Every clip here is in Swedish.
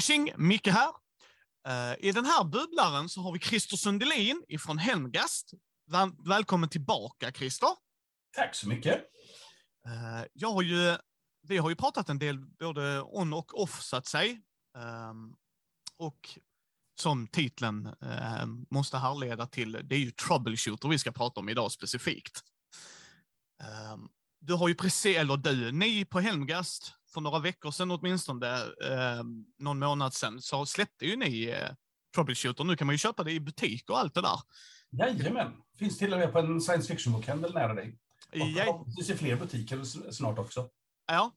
Tjing tjing, Micke här. Uh, I den här bubblaren så har vi Christer Sundelin ifrån Hemgast. Väl välkommen tillbaka Christer. Tack så mycket. Uh, jag har ju, vi har ju pratat en del både on och off så att säga. Um, och som titeln uh, måste härleda till, det är ju troubleshooter vi ska prata om idag specifikt. Um, du har ju precis, eller du, ni på Helmgast för några veckor sedan åtminstone, eh, någon månad sedan, så släppte ju ni eh, Troubleshooter. Nu kan man ju köpa det i butik och allt det där. Jajamän, finns till och med på en science fiction-bokhandel nära dig. Och förhoppningsvis i fler butiker snart också. Ja,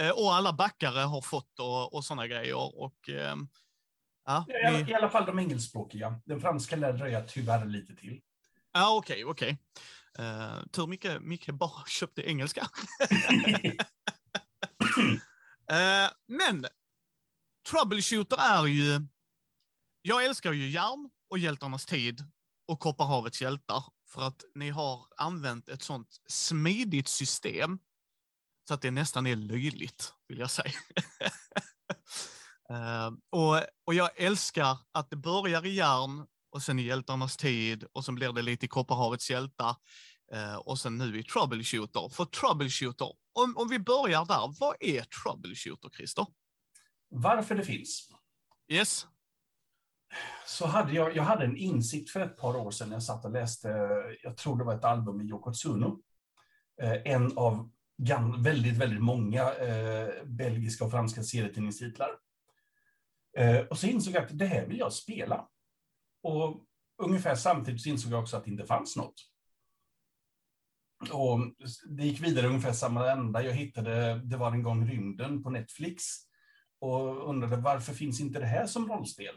eh, och alla backare har fått och, och sådana grejer. Och, eh, ja, I alla, I alla fall de engelskspråkiga. Den franska lär dröja tyvärr lite till. ja okej, okej. Eh, tur Micke, Micke bara köpte engelska. Eh, men Troubleshooter är ju... Jag älskar ju Järn och Hjältarnas tid och Kopparhavets hjältar för att ni har använt ett sånt smidigt system så att det nästan är löjligt, vill jag säga. uh, och, och jag älskar att det börjar i Järn och sen i Hjältarnas tid och sen blir det lite i Kopparhavets hjältar eh, och sen nu i Troubleshooter. För Troubleshooter, om, om vi börjar där, vad är Troubleshooter, Christer? Varför det finns? Yes? Så hade jag, jag hade en insikt för ett par år sedan när jag satt och läste, jag tror det var ett album med Yoko Tsuno. Eh, En av gam, väldigt, väldigt många eh, belgiska och franska serietidningstitlar. Och så insåg jag att det här vill jag spela. Och ungefär samtidigt så insåg jag också att det inte fanns något. Och det gick vidare ungefär samma ända. Jag hittade Det var en gång rymden på Netflix och undrade varför finns inte det här som rollspel?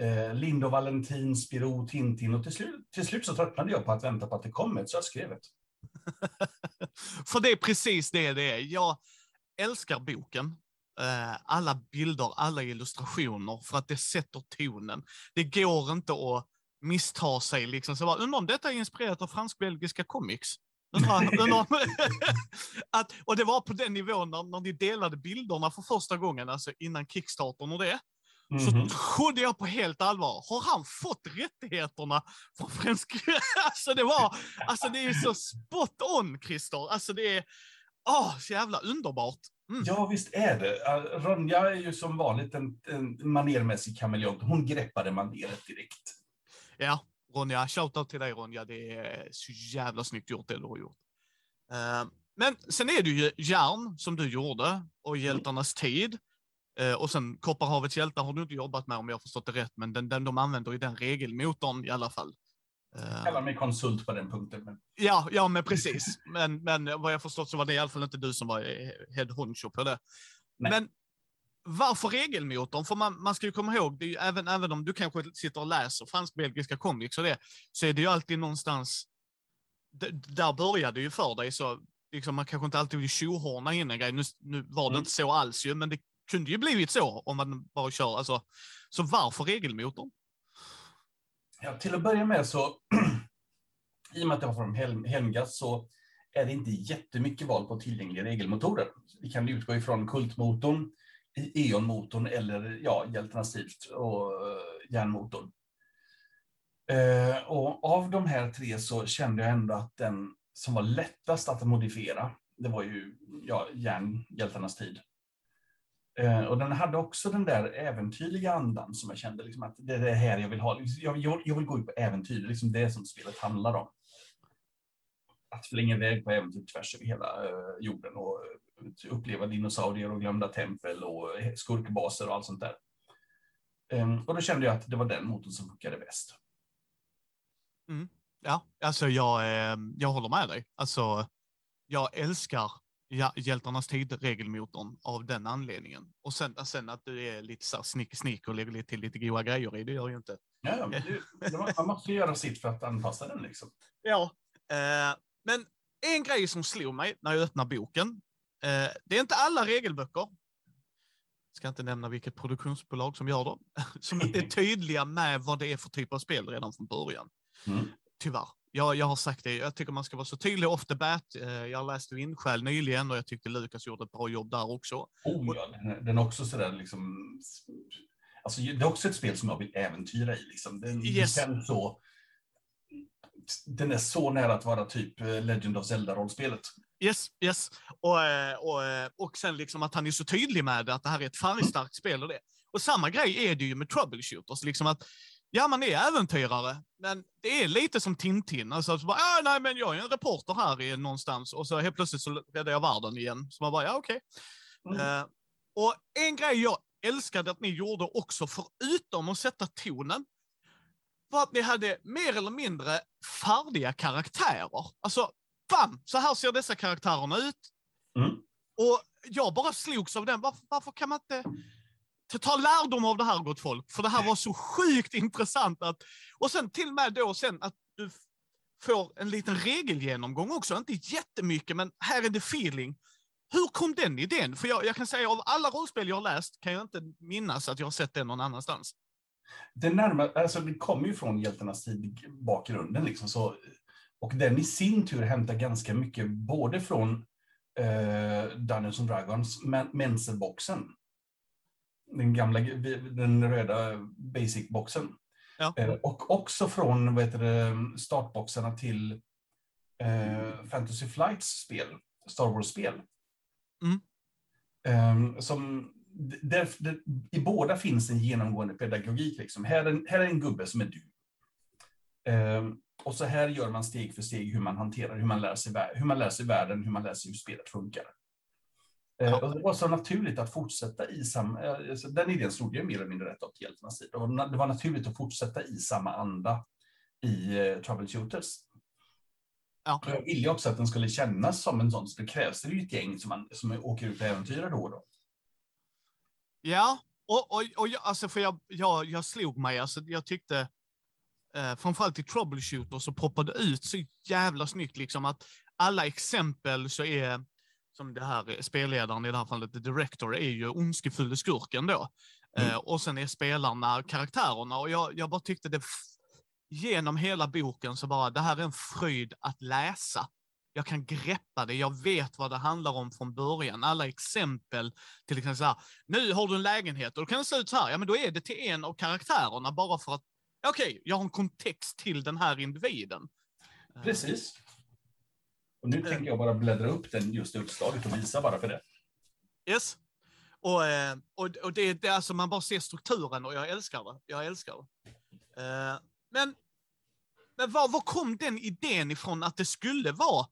Eh, Lind och Valentin, Spiro, Tintin och till slut, till slut så tröttnade jag på att vänta på att det kom ett, så jag skrev ett. För det är precis det det är. Jag älskar boken. Eh, alla bilder, alla illustrationer, för att det sätter tonen. Det går inte att missta sig. Liksom. Så bara, undrar om detta är inspirerat av fransk-belgiska comics? Undrar, undrar, om- att, och det var på den nivån när, när ni delade bilderna för första gången, alltså innan Kickstartern och det. Så Mhm. trodde jag på helt allvar, har han fått rättigheterna från fransk... alltså det var, alltså det är så spot on Christer. Alltså det är, åh, så jävla underbart. Mm. Ja, visst är det. Uh, Ronja är ju som vanligt en, en manermässig kameleont. Hon greppade maneret direkt. Ja, Ronja, shoutout till dig Ronja. Det är så jävla snyggt gjort det du har gjort. Eh, men sen är det ju Järn som du gjorde och Hjältarnas tid. Eh, och sen Kopparhavets hjältar har du inte jobbat med om jag har förstått det rätt, men den, den, de använder ju den regelmotorn i alla fall. Jag kallar mig konsult på den punkten. Men... Ja, ja men precis. Men, men vad jag förstått så var det i alla fall inte du som var head honcho på det. Nej. Men varför regelmotorn? För man, man ska ju komma ihåg, det ju, även, även om du kanske sitter och läser fransk-belgiska comics och det, så är det ju alltid någonstans, där börjar det ju för dig, så liksom, man kanske inte alltid vill tjohorna in en grej. Nu, nu var det Mm. inte så alls ju, men det kunde ju blivit så om man bara kör. Alltså, så varför regelmotorn? Ja, till att börja med så, i och med att jag har från Helm, Helmgas så är det inte jättemycket val på tillgängliga regelmotorer. Vi kan utgå ifrån Kultmotorn, E.ON-motorn eller ja, Hjältarnas tid och uh, järnmotorn. Eh, och av de här tre så kände jag ändå att den som var lättast att modifiera, det var ju ja, järn, Hjältarnas tid. Eh, och den hade också den där äventyrliga andan som jag kände liksom att det är det här jag vill ha. Liksom, jag, jag, jag vill gå ut på äventyr, det är liksom det som spelet handlar om. Att flänga iväg på äventyr tvärs över hela jorden och uppleva dinosaurier och glömda tempel och skurkbaser och allt sånt där. Eh, och då kände jag att det var den motorn som funkade bäst. Ja, alltså jag, eh, jag håller med dig. Alltså, jag älskar Hjältarnas tid-regelmotorn av den anledningen. Och sen, sen att du är lite så snick, snick och lägger lite till lite goda grejer i, det gör ju inte. Ja, det, man måste göra sitt för att anpassa den. Liksom. Ja. Eh, men en grej som slog mig när jag öppnade boken, eh, det är inte alla regelböcker, ska inte nämna vilket produktionsbolag som gör dem, som inte är tydliga med vad det är för typ av spel redan från början. Mm. Tyvärr. jag, jag har sagt det, jag tycker man ska vara så tydlig off the bat. Eh, Jag läste Vindskäl nyligen och jag tyckte Lukas gjorde ett bra jobb där också. Oh ja, den är, den är också sådär liksom... Alltså, det är också ett spel som jag vill äventyra i. Liksom. Den Yes. känns så... Den är så nära att vara typ eh, Legend of Zelda-rollspelet. Yes, yes. Och, eh, och, eh, och sen liksom att han är så tydlig med det, att det här är ett färgstarkt spel och det. Och samma grej är det ju med troubleshooters, liksom att ja, man är äventyrare, men det är lite som Tintin. Alltså, så bara, ah, nej, men jag är en reporter här i, någonstans och så helt plötsligt så räddar jag världen igen. Så man bara, ja, okej. Mm. Eh, och en grej jag älskade att ni gjorde också, förutom att sätta tonen, var att ni hade mer eller mindre färdiga karaktärer. Alltså, bam! Så här ser dessa karaktärerna ut. Mm. Och jag bara slogs av den. Varför, varför kan man inte ta- lärdom av det här, gott folk? För det här var så sjukt intressant. Att, och sen till och med då sen att du får en liten regelgenomgång också. Inte jättemycket, men här är det feeling. Hur kom den idén? För jag, jag kan säga av alla rollspel jag har läst kan jag inte minnas att jag har sett den någon annanstans. Det, närmar, alltså, det kommer ju från hjältarnas tid, bakgrunden. Liksom, så, och den i sin tur hämtar ganska mycket både från eh, Dungeons and Dragons, men Menselboxen. Den gamla, den röda basic-boxen. Ja. Eh, och också från vad heter det, startboxarna till eh, Fantasy Flights spel, Star Wars-spel. Mm. Eh, som, där, där, I båda finns en genomgående pedagogik. Liksom. Här, är, en- här är en gubbe som är du. Och så här gör man steg för steg hur man hanterar, hur man lär sig, hur man lär sig världen, hur man lär sig hur spelet funkar. Eh, Ja. och det var så naturligt att fortsätta i samma... eh, alltså, Den idén slog ju mer eller mindre rätt upp till hjältarnas tid. Och det var naturligt att fortsätta i samma anda i eh, Troubleshooters. Ja. Jag ville också att den skulle kännas som en sån, så det krävs det ju ett gäng som, man, som åker ut och äventyrar då och då. Ja, och, och, och jag, alltså för jag, jag, jag slog mig. Alltså jag tyckte, eh, framförallt i Troubleshooter så poppade det ut så jävla snyggt liksom att alla exempel så är, som det här spelledaren i det här fallet, the director, är ju ondskefulle skurken då. Eh, Mm. och sen är spelarna karaktärerna och jag, jag bara tyckte det genom hela boken så bara, det här är en fröjd att läsa. Jag kan greppa det, jag vet vad det handlar om från början. Alla exempel, till exempel så här, nu har du en lägenhet och då kan det se ut så här, ja men då är det till en av karaktärerna bara för att, okej, jag har en kontext till den här individen. Precis. Och nu tänker jag bara bläddra upp den just utslaget och visa bara för det. Yes. Och, eh, och, och det, det är alltså, man bara ser strukturen och jag älskar det. Jag älskar det. Eh, Men, men var, var kom den idén ifrån att det skulle vara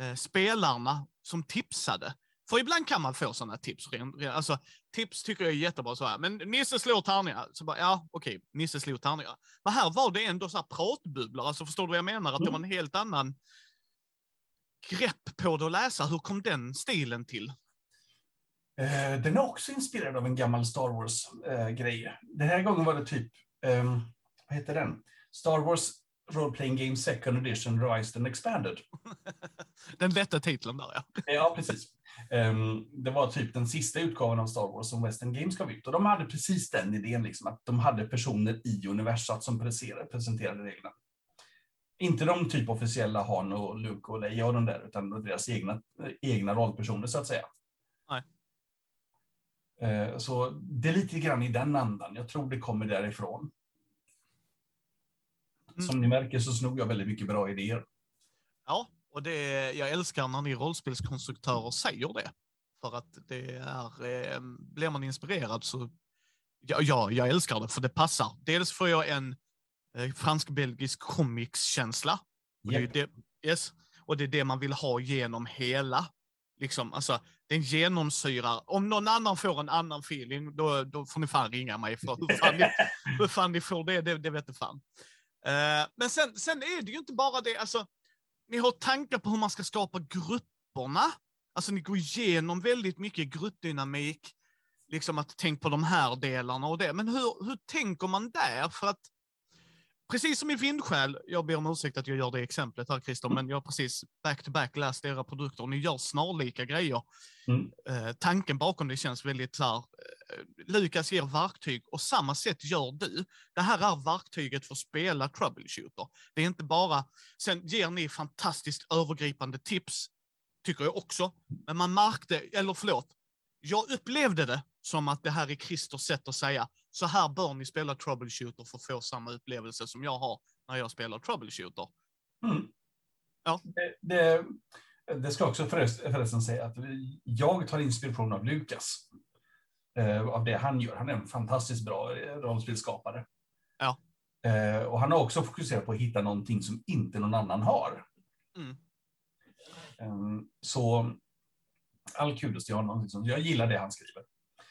eh, spelarna som tipsade? För ibland kan man få sådana tips. Alltså, tips tycker jag är jättebra. Så här. Men Nisse slår tärningar. Så bara, ja, okej, Nisse slog tärningar. Men här var det ändå så här pratbubblor. Alltså, förstår du vad jag menar? Att det var en helt annan grepp på det att läsa. Hur kom den stilen till? Eh, den är också inspirerad av en gammal Star Wars-grej. den här gången var det typ, ehm, vad heter den? Star Wars Role Playing Game Second Edition Revised and Expanded. Den lätta titeln där, ja. Ja, precis. Ehm, det var typ den sista utgåvan av Star Wars som Western Games gav ut. Och de hade precis den idén, liksom, att de hade personer i universat som presenterade, reglerna. Inte de typ officiella Han och Luke och Leia och de där, utan deras egna, egna rollpersoner så att säga. Nej. Eh, Så det är lite grann i den andan. Jag tror det kommer därifrån. Mm. Som ni märker så snor jag väldigt mycket bra idéer. Ja, och det, jag älskar när ni rollspelskonstruktörer säger det. För att det är, eh, blir man inspirerad så, ja, ja, jag älskar det för det passar. Dels får jag en eh, fransk-belgisk comics-känsla. Och Japp. det, yes, och det är det man vill ha genom hela. Liksom, alltså, den genomsyrar. Om någon annan får en annan feeling, då, då får ni fan ringa mig. För hur, fan ni, hur fan ni får det, det, det vet jag fan. Eh, men sen, sen är det ju inte bara det, alltså, ni har tankar på hur man ska skapa grupperna. Alltså ni går igenom väldigt mycket gruppdynamik, liksom att tänk på de här delarna och det. Men hur, hur tänker man där? För att precis som i Vindskäl, jag ber om ursäkt att jag gör det exemplet här Christer, men jag har precis back-to-back läst era produkter och ni gör snarlika grejer. Mm. Eh, tanken bakom det känns väldigt så här, eh, Lukas ger verktyg och samma sätt gör du. Det här är verktyget för att spela troubleshooter. Det är inte bara, sen ger ni fantastiskt övergripande tips, tycker jag också, men man märkte, eller förlåt, jag upplevde det som att det här är Christers sätt att säga, så här bör ni spela troubleshooter för att få samma upplevelse som jag har när jag spelar troubleshooter. Mm. Ja. Det, det, det ska också förrest, förresten säga att jag tar inspiration av Lukas. Eh, av det han gör. Han är en fantastiskt bra eh, rollspelsskapare. Ja. Eh, och han har också fokuserat på att hitta någonting som inte någon annan har. Mm. Eh, så all kudos till honom. Liksom. Jag gillar det han skriver.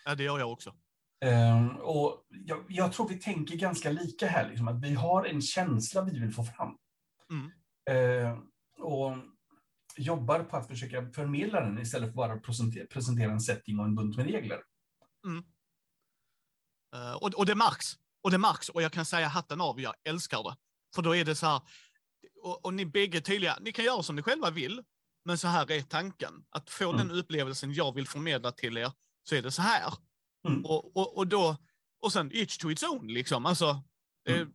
Ja, det gör jag också. Eh, och jag, jag, tror vi tänker ganska lika här, liksom, att vi har en känsla vi vill få fram. Mm. Eh, och jobbar på att försöka förmedla den istället för bara att presentera, presentera en setting och en bunt med regler. Mm. Uh, och, och det märks. Och det märks. Och jag kan säga hatten av, jag älskar det. För då är det så här, och, och ni bägge tydliga, ni kan göra som ni själva vill, men så här är tanken. Att få Mm. den upplevelsen jag vill förmedla till er, så är det så här. Mm. Och, och, och då, och sen each to its own liksom. Alltså, det- Mm.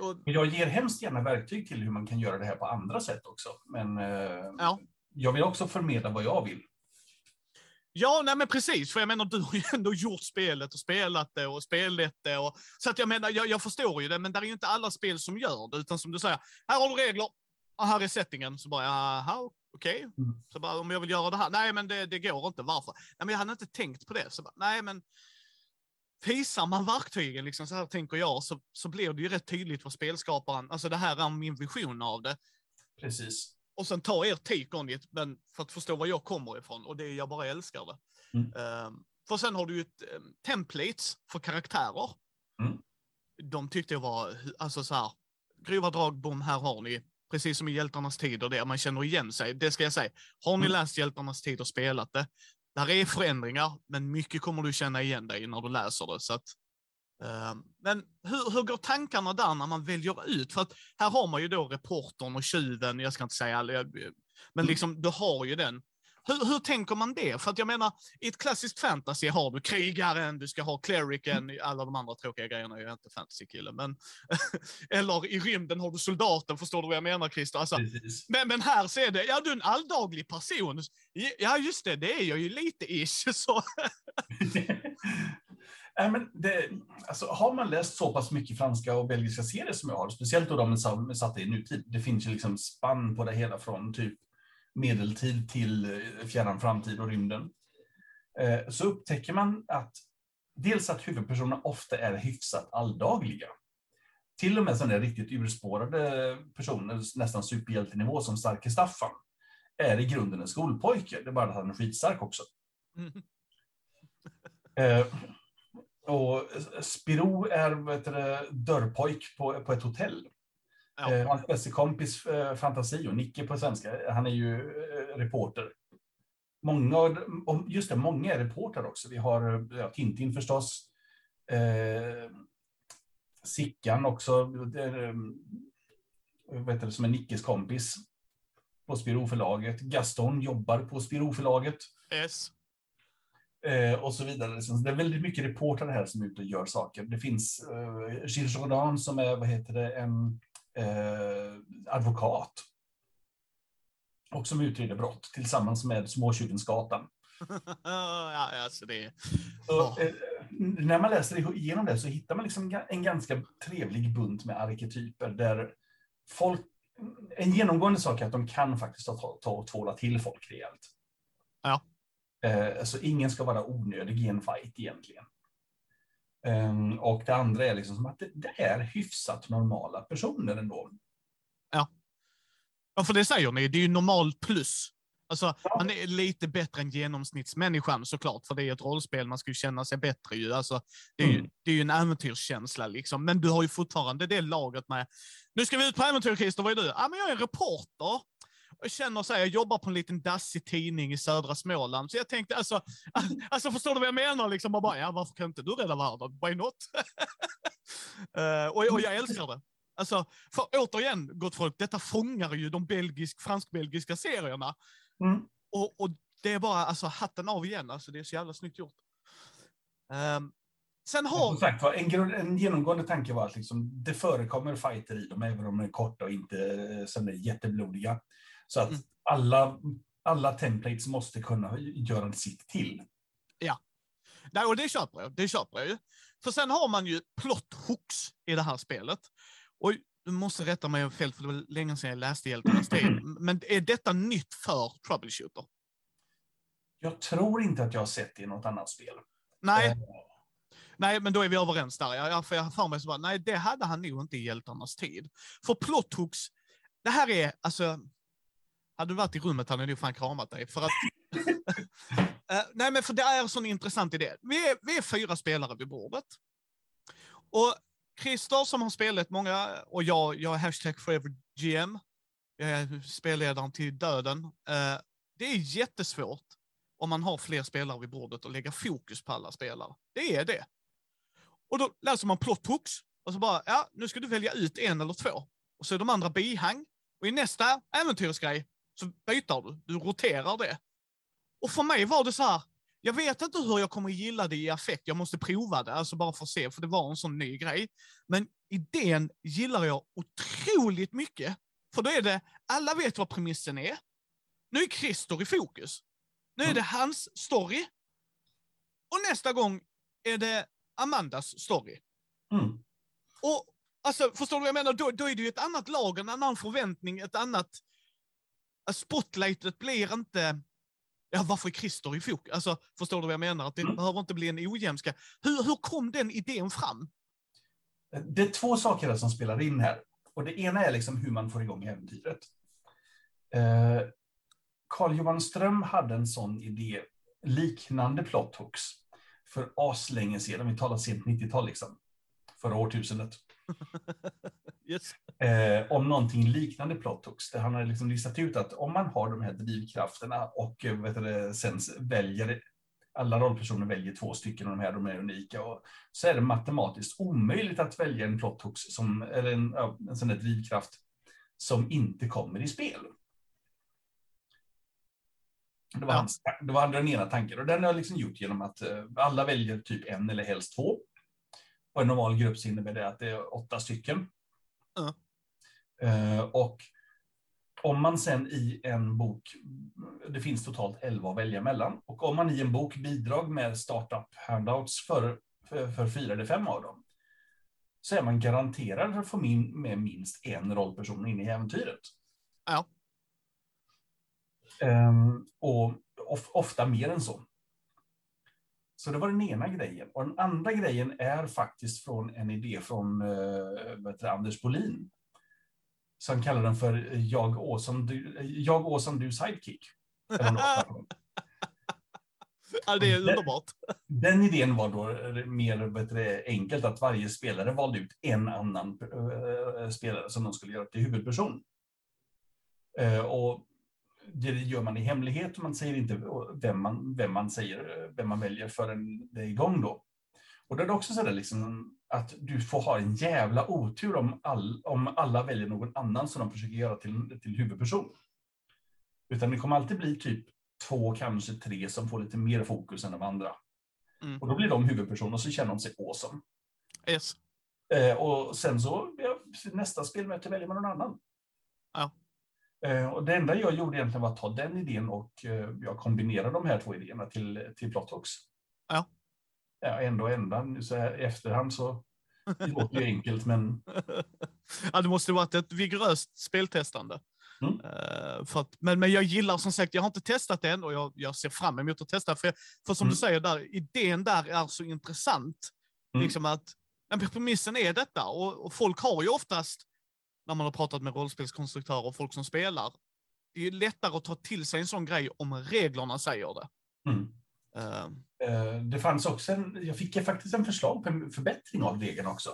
och, Men jag ger hemskt gärna verktyg till hur man kan göra det här på andra sätt också. Men eh, Ja. jag vill också förmedla vad jag vill. Ja, nej men precis. För jag menar, du har ju ändå gjort spelet och spelat det och spelat det. Och, så att jag menar, jag, jag förstår ju det, men det är ju inte alla spel som gör det. Utan som du säger, här har du regler, och här är settingen. Så bara, okej. Mm. Så bara, om jag vill göra det här, nej men det, det går inte, varför? Nej men jag hade inte tänkt på det. Så bara, nej men, visar man verktygen, liksom, så här tänker jag, så, så blir det ju rätt tydligt vad spelskaparen, alltså det här är min vision av det. Precis. Och sen ta er take on it, men för att förstå var jag kommer ifrån. Och det jag bara älskar det. Mm. Ehm, för sen har du ju ett um, templates för karaktärer. Mm. De tyckte jag var, alltså så här, grova drag, bom, här har ni. Precis som i Hjältarnas tid och det, man känner igen sig. Det ska jag säga. Har ni Mm. läst Hjältarnas tid och spelat det, där är förändringar, men mycket kommer du känna igen dig när du läser det. Så att, ehm, men hur, hur går tankarna där när man väljer ut? För att här har man ju då reportern och tjuven, jag ska inte säga alla, men Mm. liksom du har ju den. Hur, hur tänker man det? För att jag menar, i ett klassiskt fantasy har du krigaren, du ska ha clericen, alla de andra tråkiga grejerna, jag är inte fantasy-kille, men eller i rymden har du soldaten, förstår du vad jag menar Christer? Alltså, men, men här är det, ja du är en alldaglig person. Ja just det, det är jag ju lite ish. Så. Nej, men det, alltså, har man läst så pass mycket franska och belgiska serier som jag har, speciellt då de som är satta i nutid, det finns ju liksom spann på det hela från typ medeltid till eh, fjärran framtid och rymden. Eh, så upptäcker man att dels att huvudpersonerna ofta är hyfsat alldagliga. Till och med sådana riktigt urspårade personer, nästan superhjältenivå som Starke Staffan, är i grunden en skolpojke. Det är bara att han är skitstark också. Eh, och Spiro är vet du, dörrpojk på, på ett hotell. Ja. Eh, hans bästa kompis eh, Fantasio, Nicke på svenska, han är ju eh, reporter. Många, och just det, många är reportrar också. Vi har eh, ja, Tintin förstås. Eh, Sickan också, det är, vad heter det, som är Nickes kompis på Spiro-förlaget. Gaston jobbar på Spiro-förlaget. Yes. Eh, och så vidare. Det är väldigt mycket reportrar här som är ute och gör saker. Det finns eh, Gilles Jourdan som är, vad heter det, en eh, advokat. Och som utreder brott tillsammans med Småtjuvensgatan. ja, alltså det Så, eh, när man läser igenom det så hittar man liksom en ganska trevlig bunt med arketyper där folk, en genomgående sak är att de kan faktiskt ta, ta och tvåla till folk rejält. Ja. Eh, så ingen ska vara onödig i en fight egentligen. Ehm, och det andra är liksom som att det, det är hyfsat normala personer ändå. Ja, för det säger ni, det är ju normalt plus. Alltså, Ja. man är lite bättre än genomsnittsmänniskan såklart, för det är ett rollspel, man ska ju känna sig bättre ju. Alltså, det, är ju Mm. det är ju en äventyrskänsla liksom, men du har ju fortfarande det laget med, nu ska vi ut på äventyr Christer, vad är du? Ja, men jag är reporter. Jag känner så här, jag jobbar på en liten dassig tidning i södra Småland, så jag tänkte alltså, alltså förstår du vad jag menar? Liksom, bara, ja, varför kan inte du rädda världen? Why not? Eh, och, och jag älskar det. Alltså, för återigen, gott folk, detta fångar ju de belgisk, fransk-belgiska serierna. Mm. Och, och det är bara alltså, hatten av igen, alltså, det är så jävla snyggt gjort. Um, sen har... Som sagt var, en, en genomgående tanke var att liksom, det förekommer fighter i dem, även om de är korta och inte eh, är jätteblodiga. Så att Mm. alla, alla templates måste kunna göra sitt till. Nej, och det köper jag. Det köper jag ju. För sen har man ju plot hooks i det här spelet. Och du måste rätta mig om fel, för det var länge sedan jag läste Hjältarnas tid. Men är detta nytt för Troubleshooter? Jag tror inte att jag har sett det i något annat spel. Nej, Eh, nej, men då är vi överens där. Jag, för jag har för mig så bara, nej, det hade han nog inte i Hjältarnas tid. För plot hooks, det här är, alltså, hade du varit i rummet hade jag nog fan kramat dig. För att, uh, nej, men för det är en sån intressant idé. Vi är, vi är fyra spelare vid bordet. Och Christer som har spelat många, och jag, jag är hashtag forever GM. Jag är spelledaren till döden. Uh, det är jättesvårt om man har fler spelare vid bordet och lägga fokus på alla spelare. Det är det. Och då läser man plot hooks och så bara, ja, nu ska du välja ut en eller två. Och så är de andra bihang. Och i nästa äventyrsgrej så byter du, du roterar det. Och för mig var det så här, jag vet inte hur jag kommer gilla det i affekt, jag måste prova det, alltså bara för att se, för det var en sån ny grej. Men idén gillar jag otroligt mycket. För då är det, alla vet vad premissen är. Nu är Christer i fokus. Nu är det hans story. Och nästa gång är det Amandas story. Mm. Och alltså, förstår du vad jag menar? Då, då är det ju ett annat lag, en annan förväntning, ett annat... Spotlightet blir inte... Ja, varför är Christer i fokus? Alltså, förstår du vad jag menar? Att det Mm. behöver inte bli en ojämska. Hur, hur kom den idén fram? Det är två saker som spelar in här. Och det ena är liksom hur man får igång äventyret. Eh, Carl Johan Ström hade en sån idé, liknande plot hooks, för aslänge sedan. Vi talar sent 90-tal, liksom. Förra årtusendet. Yes. Eh, om någonting liknande plot hooks, där han har liksom listat ut att om man har de här drivkrafterna och eh, vet du, sen väljer alla rollpersoner väljer två stycken av de här, de är unika, och så är det matematiskt omöjligt att välja en plot hooks som, eller en, en sån där drivkraft som inte kommer i spel. Det var, Ja. hans, det var den ena tanken och den har jag liksom gjort genom att eh, alla väljer typ en eller helst två. Och en normal grupp så innebär det att det är åtta stycken. Ja. Eh, och om man sen i en bok, det finns totalt 11 att välja mellan, och om man i en bok bidrag med startup handouts för, för, för fyra eller fem av dem, så är man garanterad att få min, med minst en rollperson in i äventyret. Ja. Ehm, och of, ofta mer än så. Så det var den ena grejen. Och den andra grejen är faktiskt från en idé från uh, Anders Bolin. Så han kallar den för Jag Åsam, du, jag Åsam, du sidekick. Ja, det är underbart. Den idén var då mer det, enkelt, att varje spelare valde ut en annan eh, spelare som de skulle göra till huvudperson. Eh, och det gör man i hemlighet och man säger inte vem man, vem man, säger, vem man väljer förrän det är igång då. Och då är det också så där liksom att du får ha en jävla otur om, all, om alla väljer någon annan som de försöker göra till, till huvudperson. Utan det kommer alltid bli typ två, kanske tre som får lite mer fokus än de andra. Mm. Och då blir de huvudpersoner och så känner de sig awesome. Yes. Eh, och sen så, ja, nästa spelmöte väljer man någon annan. Ja. Eh, och det enda jag gjorde egentligen var att ta den idén och eh, jag kombinerade de här två idéerna till, till Plothooks. Ja. Ja, ändå ändan, så här i efterhand så det låter ju enkelt, men ja, det måste varit ett vigoröst speltestande. Mm. För att, men, men jag gillar som sagt, jag har inte testat det än och jag, jag ser fram emot att testa. För, för som Mm. du säger, där, idén där är så intressant. Mm. Liksom att, men premissen är detta och, och folk har ju oftast, när man har pratat med rollspelskonstruktörer och folk som spelar, det är ju lättare att ta till sig en sån grej om reglerna säger det. mm. Eh, Eh, det fanns också en, jag fick faktiskt en förslag på en förbättring av regeln också.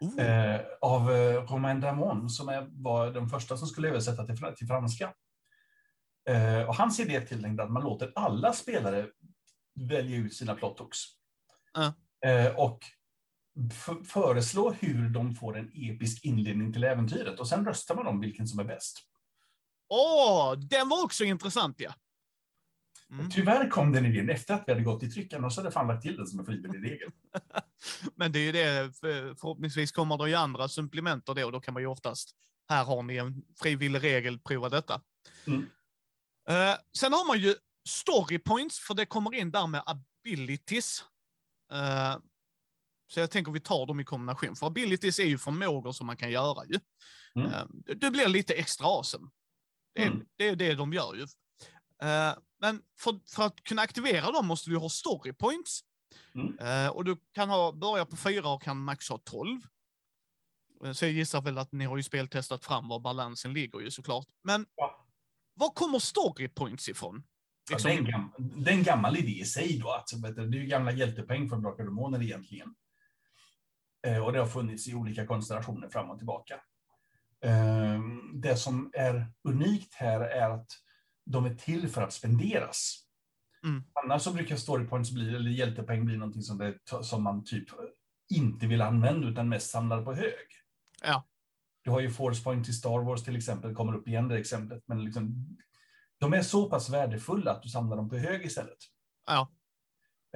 oh, eh, av eh, Romain Damon som är, var den första som skulle översätta till, fr- till franska. Och hans idé till att man låter alla spelare välja ut sina plot. Eh, och föreslå hur de får en episk inledning till äventyret och sen röstar man om vilken som är bäst. Åh, den var också intressant ja. Mm. Tyvärr kom den idén efter att vi hade gått i tryck, annars hade jag fan lagt till den som en frivillig regel. Men det är ju det, för- förhoppningsvis kommer det ju andra supplementer då, då kan man ju oftast, här har ni en frivillig regel, prova detta. Mm. Eh, sen har man ju story points, för det kommer in där med abilities. Eh, så jag tänker vi tar dem i kombination, för abilities är ju förmågor som man kan göra ju. Mm. Eh, det- det blir lite extra awesome. Det är, Mm. det är det de gör ju. Eh, men för, för att kunna aktivera dem måste du ha story points. Mm. Eh, och du kan ha, börja på fyra och kan max ha 12. Eh, Så jag gissar väl att ni har ju speltestat fram var balansen ligger ju såklart. Men Ja. var kommer story points ifrån? Ja, Liksom, det, är en gam, det är en gammal idé i sig då. Du, det är ju gamla hjältepoäng från Drakar och Demoner egentligen. Eh, och det har funnits i olika konstellationer fram och tillbaka. Eh, det som är unikt här är att de är till för att spenderas. Mm. Annars så brukar story points bli, eller hjältepoäng bli någonting som, det, som man typ inte vill använda utan mest samlar på hög. Ja. Du har ju force point till Star Wars till exempel, kommer upp igen det exemplet. Men liksom, de är så pass värdefulla att du samlar dem på hög istället. Ja.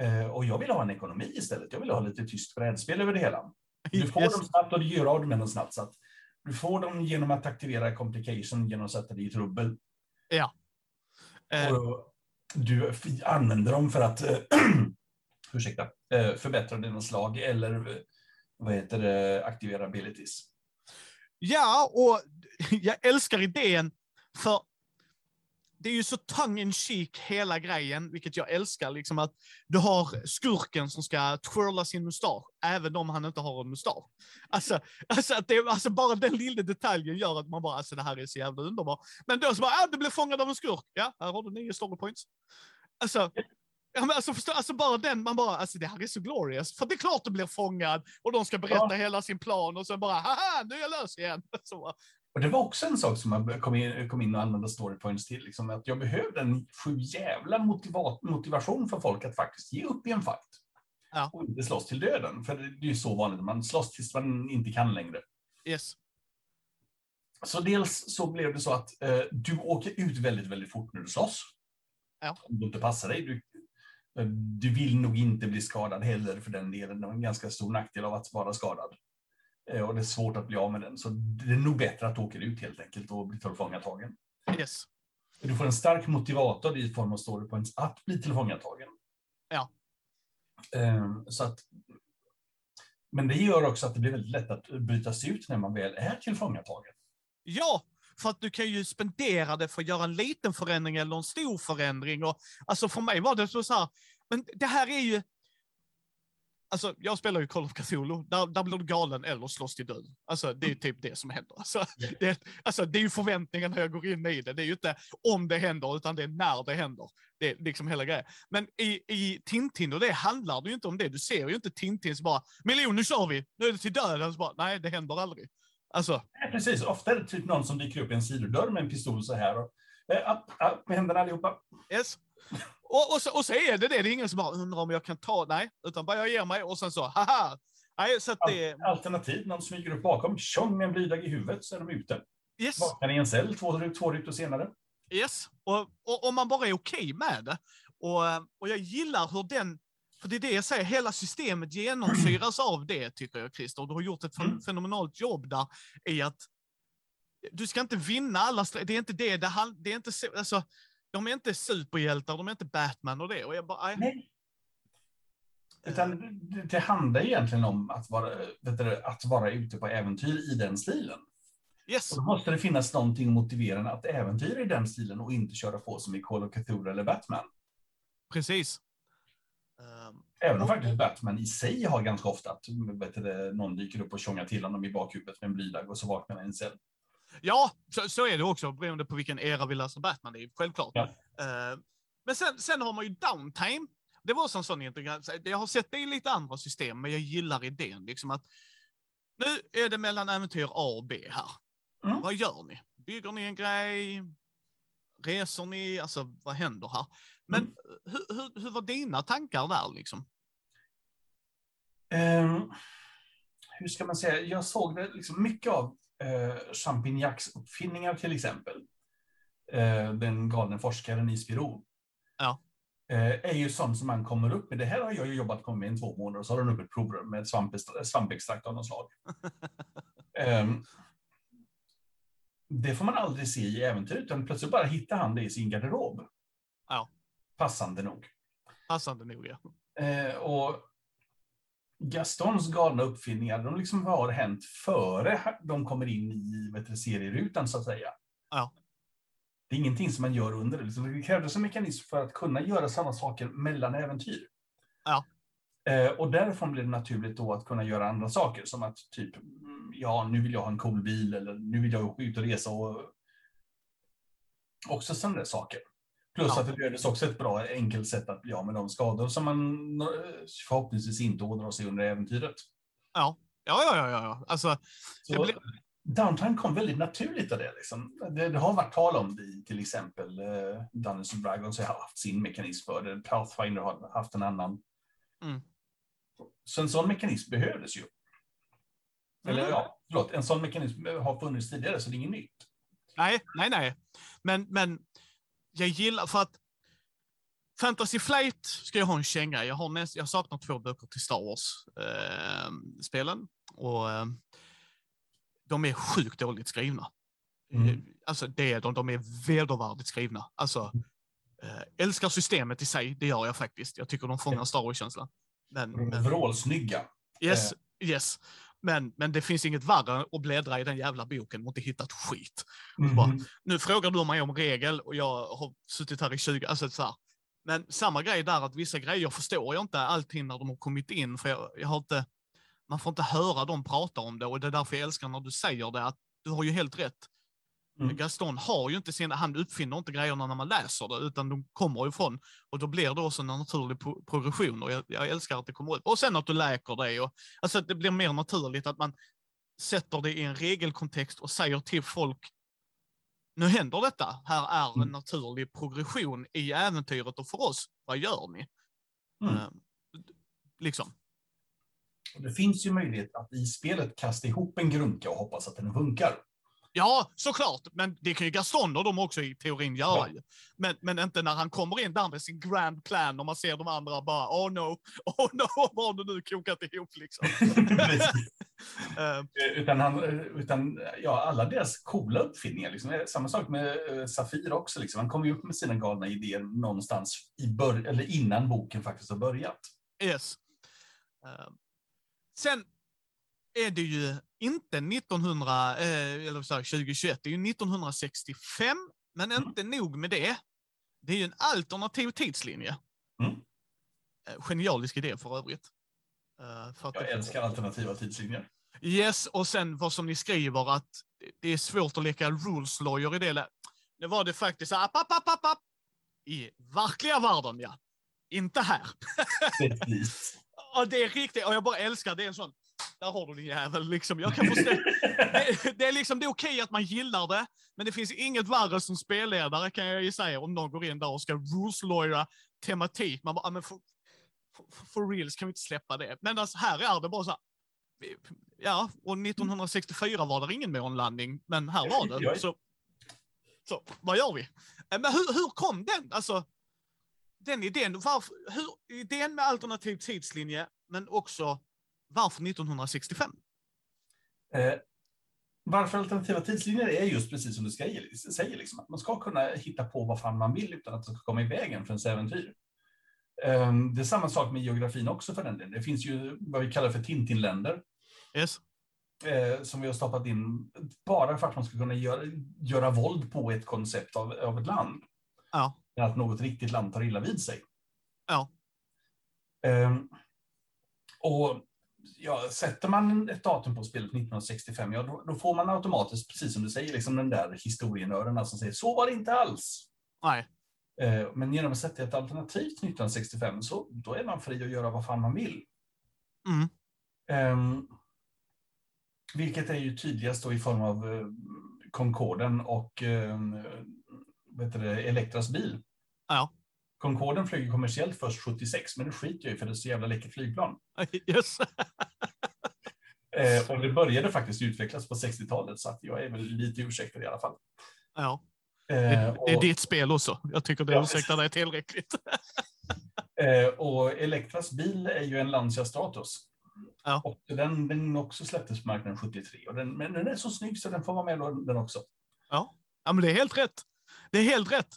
Eh, och jag vill ha en ekonomi istället. Jag vill ha lite tyst brädspel över det hela. Du får Yes. dem snabbt och du gör av med dem snabbt. Så att du får dem genom att aktivera complication, genom att sätta dig i trubbel. Eh, Och du använder dem för att eh, ursäkta, eh, förbättra dina slag eller eh, vad heter det, aktivera abilities. Ja, och jag älskar idén för det är ju så tongue in cheek hela grejen, vilket jag älskar. Liksom att du har skurken som ska twirla sin mustasch, även om han inte har en mustasch. Alltså, alltså, att det, alltså bara den lilla detaljen gör att man bara, alltså det här är så jävla underbart. Men då så bara, ah, du blev fångad av en skurk. Ja, här har du nio story points. Alltså, ja, men alltså, förstå, alltså bara den, man bara, alltså det här är så glorious. För det är klart du blir fångad och de ska berätta Ja. hela sin plan och sen bara, haha, nu är jag lös igen. Så, Och det var också en sak som jag kom in, kom in och använde story points till. Liksom, att jag behövde en sju jävla motiva motivation för folk att faktiskt ge upp i en fight. Ja. Och inte slåss till döden. För det är ju så vanligt, man slåss tills man inte kan längre. yes. Så dels så blev det så att eh, du åker ut väldigt, väldigt fort när du slåss. Ja. Om du inte passar dig. Du, eh, du vill nog inte bli skadad heller för den delen. Det är en ganska stor nackdel av att vara skadad. Eh, och det är svårt att bli av med den. Så det är nog bättre att du åker ut helt enkelt och blir tillfångatagen. Yes. Du får en stark motivator i form av story points att bli tillfångatagen. Ja. Eh, så att, men det gör också att det blir väldigt lätt att bryta sig ut när man väl är tillfångatagen. Ja, för att du kan ju spendera det för att göra en liten förändring eller en stor förändring. Och, alltså för mig var det så här, men det här är ju... Alltså, jag spelar ju Call of Cthulhu, där, där blir du galen eller slåss till död. Alltså, det är ju typ det som händer. Alltså, det, alltså, det är ju förväntningen när jag går in i det. Det är ju inte om det händer, utan det är när det händer. Det är liksom hela grejen. Men i, i Tintin, och det handlar det ju inte om det. Du ser ju inte Tintin så bara, miljon, nu kör vi! Nu är det till döden. Så bara, nej, det händer aldrig. Alltså, Nej, precis. Ofta är det typ någon som dyker upp i en sidodörr med en pistol så här. Och, eh, upp, upp med händerna allihopa. Yes. Och, och, så, och så är det det. Det är ingen som bara undrar om jag kan ta, nej, utan bara jag ger mig och sen så, haha. Nej, så det, Alternativ, någon smyger upp bakom, tjong med en blydag i huvudet så är de ute. yes, Vaknar i en cell två, två rutor senare. yes. Och, och, och man bara är okej med det. Och, och jag gillar hur den, för det är det jag säger, hela systemet genomsyras av det, tycker jag, Christer. Du har gjort ett Mm. fenomenalt jobb där i att du ska inte vinna alla, det är inte det, det, hand- det är inte så, alltså, de är inte superhjältar, de är inte Batman och det. Och jag bara, nej. Nej. Utan det, det handlar egentligen om att vara, vet du, att vara ute på äventyr i den stilen. Yes, Och då måste det finnas någonting motiverande att äventyra i den stilen och inte köra på som i Call of Cthulhu eller Batman. precis. Ehm, Även om faktiskt Batman i sig har ganska ofta att vet du, någon dyker upp och tjongar till honom i bakhuvudet med en blydag och så vaknar han cell. Ja, så, så är det också beroende på vilken era vi läser Batman. Är självklart. Ja. Eh, men sen, sen har man ju downtime. Det var också en sån integration. Jag har sett det i lite andra system, men jag gillar idén. Liksom att nu är det mellan äventyr A och B här. Mm. Vad gör ni? Bygger ni en grej? Reser ni? Alltså, vad händer här? Men Mm. hur, hur, hur var dina tankar där liksom? Ehm, hur ska man säga, jag såg det liksom mycket av eh, Champignacs uppfinningar till exempel. Eh, den galne forskaren i Spiro. Ja. Eh, är ju sånt som man kommer upp med. Det här har jag ju jobbat med i två månader och så har den upp ett provrum med svampextrakt, svampextrakt av något slag. um, det får man aldrig se i äventyr, utan plötsligt bara hittar han det i sin garderob. Ja. Passande nog. Passande nog, ja. Eh, och Gastons galna uppfinningar, de liksom har hänt före de kommer in i vet du, serierutan, så att säga. Ja. Det är ingenting som man gör under det. Liksom, det krävdes en mekanism för att kunna göra samma saker mellan äventyr. Ja. Eh, och därifrån blir det naturligt då att kunna göra andra saker, som att typ, mm, ja, nu vill jag ha en cool bil, eller nu vill jag ut och resa och också sådana där saker. Plus Ja. att det behövdes också ett bra, enkelt sätt att bli av med de skador som man eh, förhoppningsvis inte ådrar sig under äventyret. Ja, ja, ja, ja. ja. Alltså, Så blir- Downtime kom väldigt naturligt av det. Liksom. Det, det har varit tal om det i till exempel uh, Dungeons and Dragons har haft sin mekanism för det. Pathfinder har haft en annan. Mm. Så en sån mekanism behövdes ju. Eller Mm. ja, förlåt, en sån mekanism har funnits tidigare så det är inget nytt. nej, nej, nej. Men, men jag gillar, för att Fantasy Flight ska jag ha en känga. Jag, har näst, jag saknar två böcker till Star Wars-spelen. och eh, de är sjukt dåligt skrivna. Mm. Alltså det är de, de är vedervärdigt skrivna. Alltså, eh, älskar systemet i sig, det gör jag faktiskt. Jag tycker de fångar Star Wars-känslan. Men, men, Vrålsnygga. yes, yes. Men, men det finns inget värre än att bläddra i den jävla boken och inte hitta ett skit. bara- Mhm. Nu frågar du mig om regel och jag har suttit här i 20, alltså så här. Men samma grej där att vissa grejer förstår jag inte alltid när de har kommit in för jag, jag har inte, man får inte höra dem prata om det och det är därför jag älskar när du säger det att du har ju helt rätt. Mm. Gaston har ju inte sina, han uppfinner inte grejerna när man läser det utan de kommer ifrån och då blir det också en naturlig pro- progression och jag, jag älskar att det kommer ut. Och sen att du läker det och alltså att det blir mer naturligt att man sätter det i en regelkontext och säger till folk nu händer detta. Här är en Mm. naturlig progression i äventyret och för oss, vad gör ni? Mm. Eh, liksom. Det finns ju möjlighet att i spelet kasta ihop en grunka och hoppas att den funkar. Ja, såklart, men det kan ju Gaston och de också i teorin göra. Ja. Men, men inte när han kommer in där med sin grand plan och man ser de andra bara oh no, oh no, vad har du nu kokat ihop liksom. Eh, Utan, han, utan ja, alla deras coola uppfinningar. Liksom. Samma sak med uh, Safir också. Liksom. Han kom ju upp med sina galna idéer någonstans i bör- eller innan boken faktiskt har börjat. yes. Eh, sen är det ju inte 1900, eh, eller så här, 2021, det är ju 1965, men Mm. inte nog med det. Det är ju en alternativ tidslinje. Mm. Eh, Genialisk idé för övrigt. Eh, för Jag det- älskar alternativa tidslinjer. Yes, och sen vad som ni skriver att det- är svårt att leka rules lawyer i det. lä- Det var det faktiskt, app, app, app, app, app. i verkliga världen ja. Inte här. Precis. Och det är riktigt, och jag bara älskar det. är en sån, där har du din jävel liksom. Jag kan förstå. det, det är liksom, det är okej att man gillar det, men det finns inget värre som spelledare kan jag ju säga om någon går in där och ska rules lawyera tematik. Man bara, ah, men for, for, for reals kan vi inte släppa det. Men alltså, här är det bara så här, Ja, och 1964 var det ingen månlandning, men här var det. Så, så vad gör vi? Eh, Men hur, hur kom den? Alltså, den idén, varför, hur, idén med alternativ tidslinje, men också varför 1965? Eh, varför alternativa tidslinjer är just precis som du ska, säger, liksom, att man ska kunna hitta på vad fan man vill utan att det ska komma i vägen för ens äventyr. Eh, det är samma sak med geografin också för den delen. Det finns ju vad vi kallar för Tintinländer Yes. eh, som vi har stoppat in bara för att man ska kunna göra, göra våld på ett koncept av, av ett land. Ja. Att något riktigt land tar illa vid sig. Ja. Ehm, och ja, sätter man ett datum på spelet 1965, ja, då, då får man automatiskt, precis som du säger, liksom den där historienördarna som säger så var det inte alls. Nej. Eh, men genom att sätta ett alternativ till 1965 så då är man fri att göra vad fan man vill. Mm. Ehm, vilket är ju tydligast då i form av eh, Concorden och eh, heter det, Elektras bil. Ja. Concorden flög kommersiellt först 76, men det skiter jag i för det är så jävla läckert flygplan. Yes. Eh, och det började faktiskt utvecklas på 60-talet, så att jag är väl lite ursäktad i alla fall. Ja. Eh, Det, det är och, ditt spel också. Jag tycker det Ja. ursäktar dig tillräckligt. eh, och Elektras bil är ju en Lancia Stratos. Ja. Och den, den också släpptes på marknaden 73. Och den, men den är så snygg så den får vara med den också. Ja. ja, men det är helt rätt. Det är helt rätt.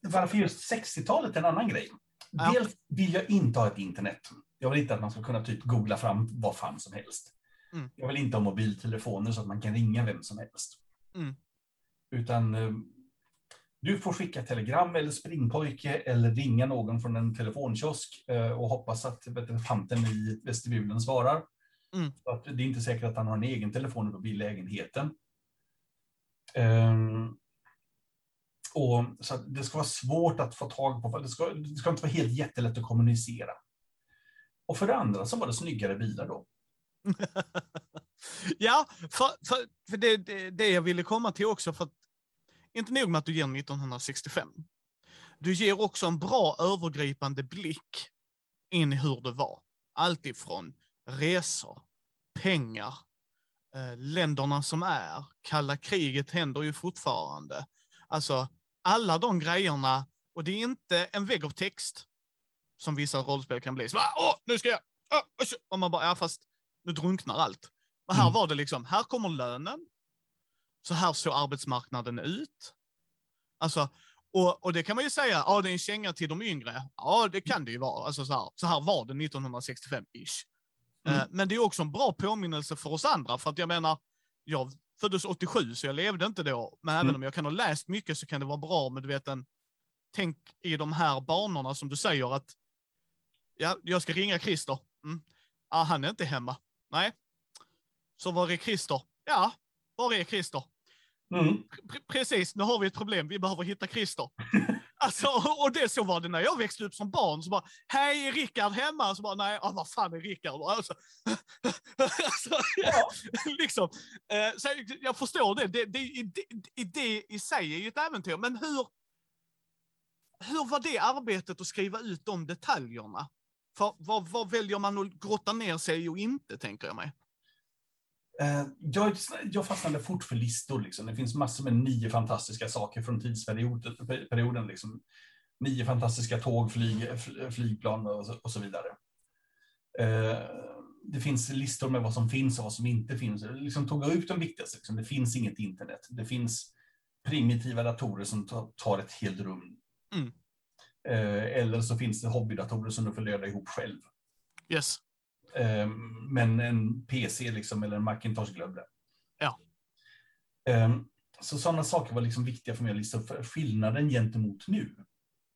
Varför just 60-talet är en annan grej. Ja. Dels vill jag inte ha ett internet. Jag vill inte att man ska kunna typ googla fram vad fan som helst. Mm. Jag vill inte ha mobiltelefoner så att man kan ringa vem som helst. Mm. Utan eh, du får skicka telegram eller springpojke eller ringa någon från en telefonkiosk eh, och hoppas att tanten i vestibulen svarar. Mm. Att det är inte säkert att han har en egen telefon uppe lägenheten. Ehm, och så att det ska vara svårt att få tag på, det ska, det ska inte vara helt jättelätt att kommunicera. Och för det andra så var det snyggare bilar då. ja, för, för, för det, det, det jag ville komma till också, för att inte nog med att du ger 1965. Du ger också en bra övergripande blick in i hur det var. Allt ifrån resor, pengar, eh, länderna som är, kalla kriget händer ju fortfarande. Alltså, alla de grejerna, och det är inte en vägg av text som vissa rollspel kan bli. Så bara, Åh, nu ska jag... Åh, usch." och man bara, ja fast nu drunknar allt. Men här Mm. var det liksom, här kommer lönen. Så här såg arbetsmarknaden ut. Alltså, och, och det kan man ju säga, ja det är en känga till de yngre. Ja, det kan det ju vara. Alltså så här, så här var det 1965-ish. Mm. Eh, Men det är också en bra påminnelse för oss andra, för att jag menar, jag föddes 87 så jag levde inte då, men även Mm. om jag kan ha läst mycket så kan det vara bra med du vet en, tänk i de här banorna som du säger att, ja, jag ska ringa Christer. Mm. Ah, han är inte hemma. Nej. Så var är Christer? Ja, var är Christer? Mm. Pre- precis, nu har vi ett problem, vi behöver hitta Christer. Alltså, och det så var det när jag växte upp som barn, så bara, hej, är Rickard hemma? Så bara, nej, ah, vad fan är Rickard? Alltså, alltså, Ja. liksom, eh, så jag förstår det, det, det, det, det, det i sig är ju ett äventyr, men hur, hur var det arbetet att skriva ut de detaljerna? För vad, vad väljer man att grotta ner sig i och inte, tänker jag mig? Eh, Jag, jag fastnade fort för listor. Liksom. Det finns massor med nio fantastiska saker från tidsperioden. Perioden, liksom. Nio fantastiska tåg, flyg, fl- flygplan och så, vidare. Eh, Det finns listor med vad som finns och vad som inte finns. Jag liksom tog ut de viktigaste. Liksom. Det finns inget internet. Det finns primitiva datorer som ta- tar ett helt rum. Mm. Eh, Eller så finns det hobbydatorer som du får löda ihop själv. Yes. Eh, Men en PC liksom, eller en Macintosh glömde. Ja. Eh, Så sådana saker var liksom viktiga för mig att lista upp skillnaden gentemot nu.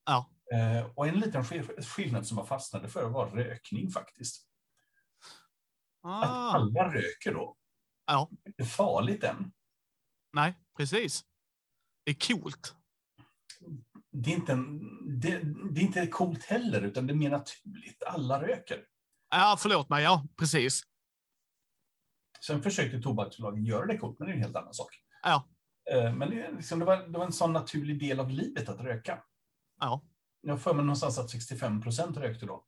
Ja. Eh, Och en liten skill- skillnad som jag fastnade för var rökning faktiskt. Att Ah. alla röker då. Ja. Det är farligt än. Nej, precis. Det är coolt. Det är, inte en, det, det är inte coolt heller, utan det är mer naturligt. Alla röker. Ja, förlåt mig. Ja, precis. Sen försökte tobaksbolagen göra det coolt, men det är en helt annan sak. Ja. Eh, Men det, liksom, det, var, det var en sån naturlig del av livet att röka. Ja. Jag för mig någonstans att 65 procent rökte då.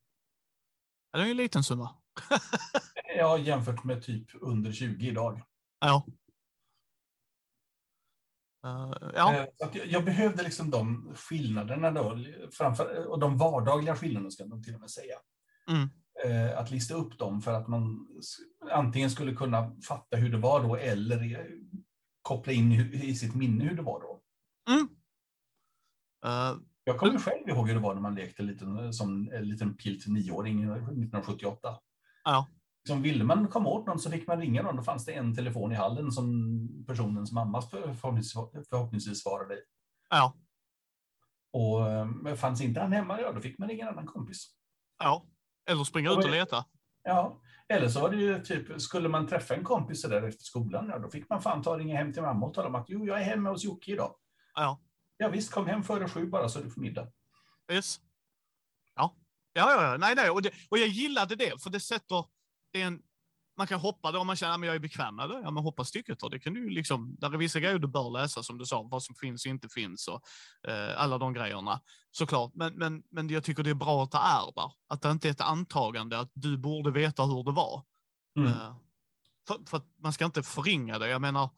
Det är en liten summa. Ja, jämfört med typ under 20 idag. Ja. Eh, ja. Eh, jag, jag behövde liksom de skillnaderna då, framför, och de vardagliga skillnaderna ska man till och med säga. Mm. Eh, Att lista upp dem för att man antingen skulle kunna fatta hur det var då eller eh, koppla in i, sitt minne hur det var då. Mm. Eh, Jag kommer själv ihåg hur det var när man lekte liten, som en liten pilt nioåring 1978. Ja. Som ville man komma åt någon så fick man ringa någon. Då fanns det en telefon i hallen som personens mamma för- förhoppningsvis, förhoppningsvis svarade i. ja. Och fanns inte han hemma, ja då fick man ringa en annan kompis. Ja. Eller springa ut och leta. Ja, eller så var det ju typ, skulle man träffa en kompis där efter skolan, ja då fick man fan ta och ringa hem till mamma och tala om att jo, jag är hemma hos Jocke idag. Ja. Ja visst, kom hem före sju bara så du får middag. Yes. Ja. Ja, ja, ja. Nej, nej. Och, det, och jag gillade det, för det sätter... Det är en, man kan hoppa då om man känner att jag är bekväm med det. Ja, men hoppa stycket då. Det kan du liksom... Där är vissa grejer du bör läsa, som du sa, vad som finns och inte finns och eh, alla de grejerna. Såklart. Men, men, men jag tycker det är bra att det är där. Att det inte är ett antagande att du borde veta hur det var. Mm. Eh, för, för att man ska inte förringa det. Jag menar,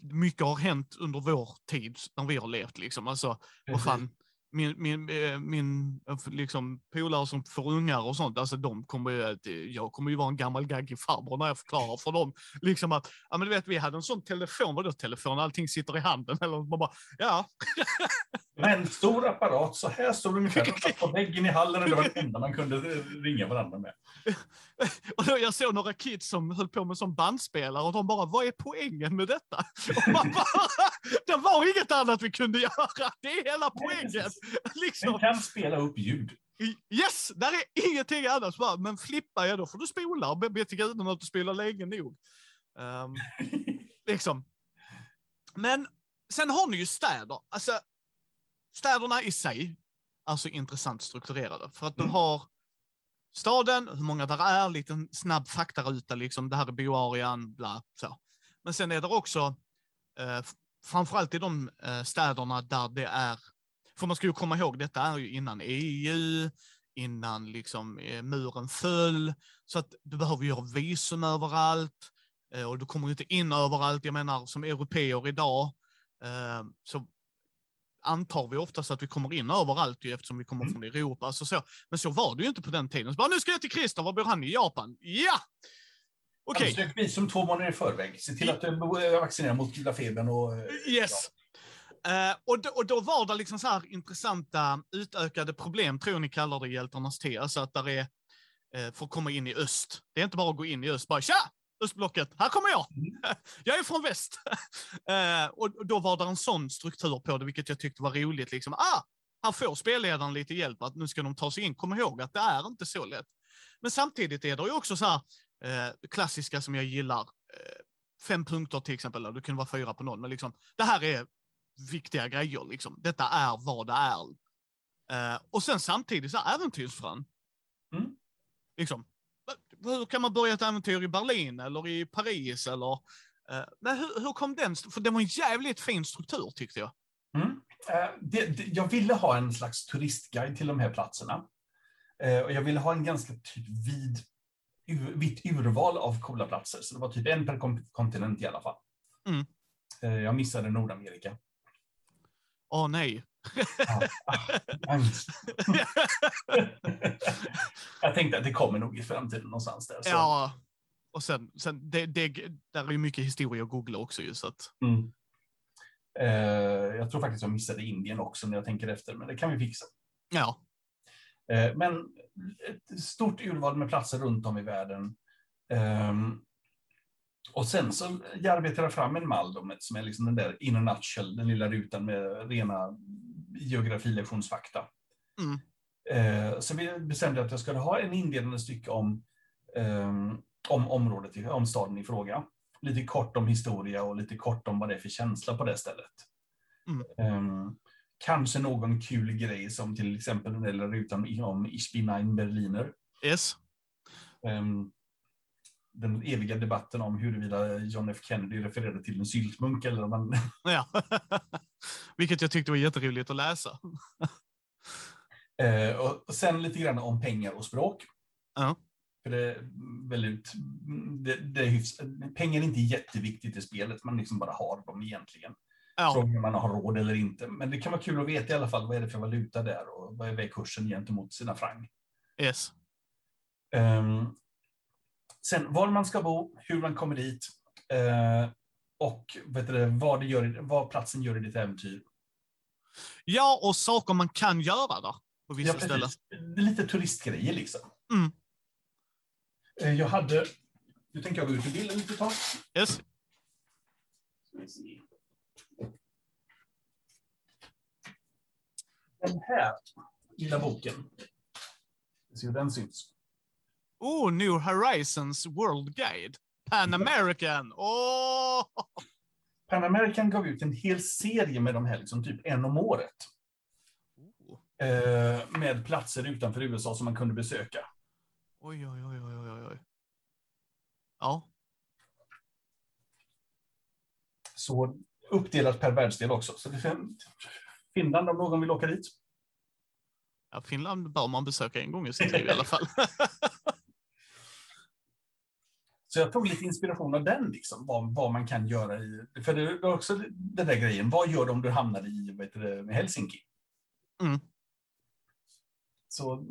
mycket har hänt under vår tid när vi har levt liksom. Alltså, vad fan, min, min, eh, min eh, liksom, polare som får ungar och sånt, alltså de kommer ju, att- jag kommer ju vara en gammal gaggig farbror när jag förklarar för dem. Liksom att, ja men du vet, vi hade en sån telefon, vadå telefon, allting sitter i handen. Eller man bara, ja, Men stor apparat, så här det ungefär. På väggen i hallen och det var det enda man kunde ringa varandra med. Och då jag såg några kids som höll på med sån bandspelare och de bara, vad är poängen med detta? Och man bara, det var inget annat vi kunde göra, det är hela poängen. Den Liksom. kan spela upp ljud. Yes, där är ingenting annat. Bara, Men flippa, ja då får du spola och be- till gudarna att du spelar länge nog. Ehm, liksom. Men sen har ni ju städer. Alltså, städerna i sig är så intressant strukturerade. För att du Mm. har staden, hur många där är, liten snabb faktaruta, liksom, det här är boarean, bla, så. Men sen är det också, eh, framförallt i de eh, städerna där det är, för man ska ju komma ihåg, detta är ju innan EU, innan liksom eh, muren föll, så att du behöver göra visum överallt, eh, och du kommer ju inte in överallt. Jag menar, som europeer idag, eh, så antar vi oftast att vi kommer in överallt ju, eftersom vi kommer Mm. från Europa. Alltså så. Men så var det ju inte på den tiden. Så bara, nu ska jag till Christer, var bor han? I Japan? Ja! Okej, Ansök visum två månader i förväg. Se till att du är vaccinerad mot gula febern och... yes. Eh, och, då, och då var det liksom så här intressanta utökade problem, tror ni kallar det i hjältarnas T. Alltså att där är, eh, för att komma in i öst. Det är inte bara att gå in i öst, bara tja! Östblocket, här kommer jag! jag är från väst! eh, och då var det en sån struktur på det, vilket jag tyckte var roligt. Liksom, ah, här får spelledaren lite hjälp, att nu ska de ta sig in. Kom ihåg att det är inte så lätt. Men samtidigt är det ju också så här, eh, klassiska som jag gillar. Eh, fem punkter till exempel, eller det kunde vara fyra på någon, men liksom, det här är viktiga grejer. Liksom. Detta är vad det är. Eh, och sen samtidigt så här, äventyrsfrön. Mm. Liksom, hur kan man börja ett äventyr i Berlin eller i Paris eller... eh, men hur, hur kom den? För det var en jävligt fin struktur tyckte jag. Mm. Eh, det, det, jag ville ha en slags turistguide till de här platserna. Och jag ville ha en ganska typ vid, ur, vitt urval av coola platser. Så det var typ en per kontinent i alla fall. Mm. Jag missade Nordamerika. Åh nej. Ah, jag tänkte att det kommer nog i framtiden någonstans där. Så. ja. Och sen, sen det, det, där är ju mycket historia att googla också ju så att... Mm. Eh, jag tror faktiskt jag missade Indien också när jag tänker efter, men det kan vi fixa. Ja. Eh, Men ett stort urval med platser runt om i världen. Ehm, Och sen så arbetar jag fram en mall då, som är liksom den där in a nutshell, den lilla rutan med rena geografilektionsfakta. Mm. Eh, Så vi bestämde att jag skulle ha en inledande stycke om, ehm, om området, om staden i fråga. Lite kort om historia och lite kort om vad det är för känsla på det stället. Mm. Ehm, Kanske någon kul grej som till exempel den där rutan om Ich bin ein Berliner. Yes. Den eviga debatten om huruvida John F Kennedy refererade till en syltmunk eller om man... Ja. Vilket jag tyckte var jätteroligt att läsa. Eh, och sen lite grann om pengar och språk. Ja. För det är väldigt... Det, det är hyfs, pengar är inte jätteviktigt i spelet, man liksom bara har dem egentligen. Ja. Frågan om man har råd eller inte. Men det kan vara kul att veta i alla fall vad är det för valuta där och vad är vägkursen gentemot sina franc. Yes. Ehm, sen var man ska bo, hur man kommer dit eh, och vet du, vad, det gör, vad platsen gör i ditt äventyr. Ja, och saker man kan göra där på vissa Ja, ställen. lite turistgrejer liksom. Mm. Eh, Jag hade... Nu tänker jag gå ut ur bilden lite tag. Yes. Den här lilla boken. Vi ser hur den syns. Oh, New Horizons World Guide. Pan American. Åh! Pan American gav ut en hel serie med de här, liksom typ en om året. Oh. Eh, med platser utanför USA som man kunde besöka. Oj, oj, oj, oj, oj, oj. Ja. Så uppdelat per världsdel också. Så det fin- Finland om någon vill åka dit. ja. Finland bör man besöka en gång i sitt liv i alla fall. Så jag tog lite inspiration av den, liksom, vad, vad man kan göra i... För det är också den där grejen, vad gör du om du hamnar i heter det, Helsinki? Mm. Så,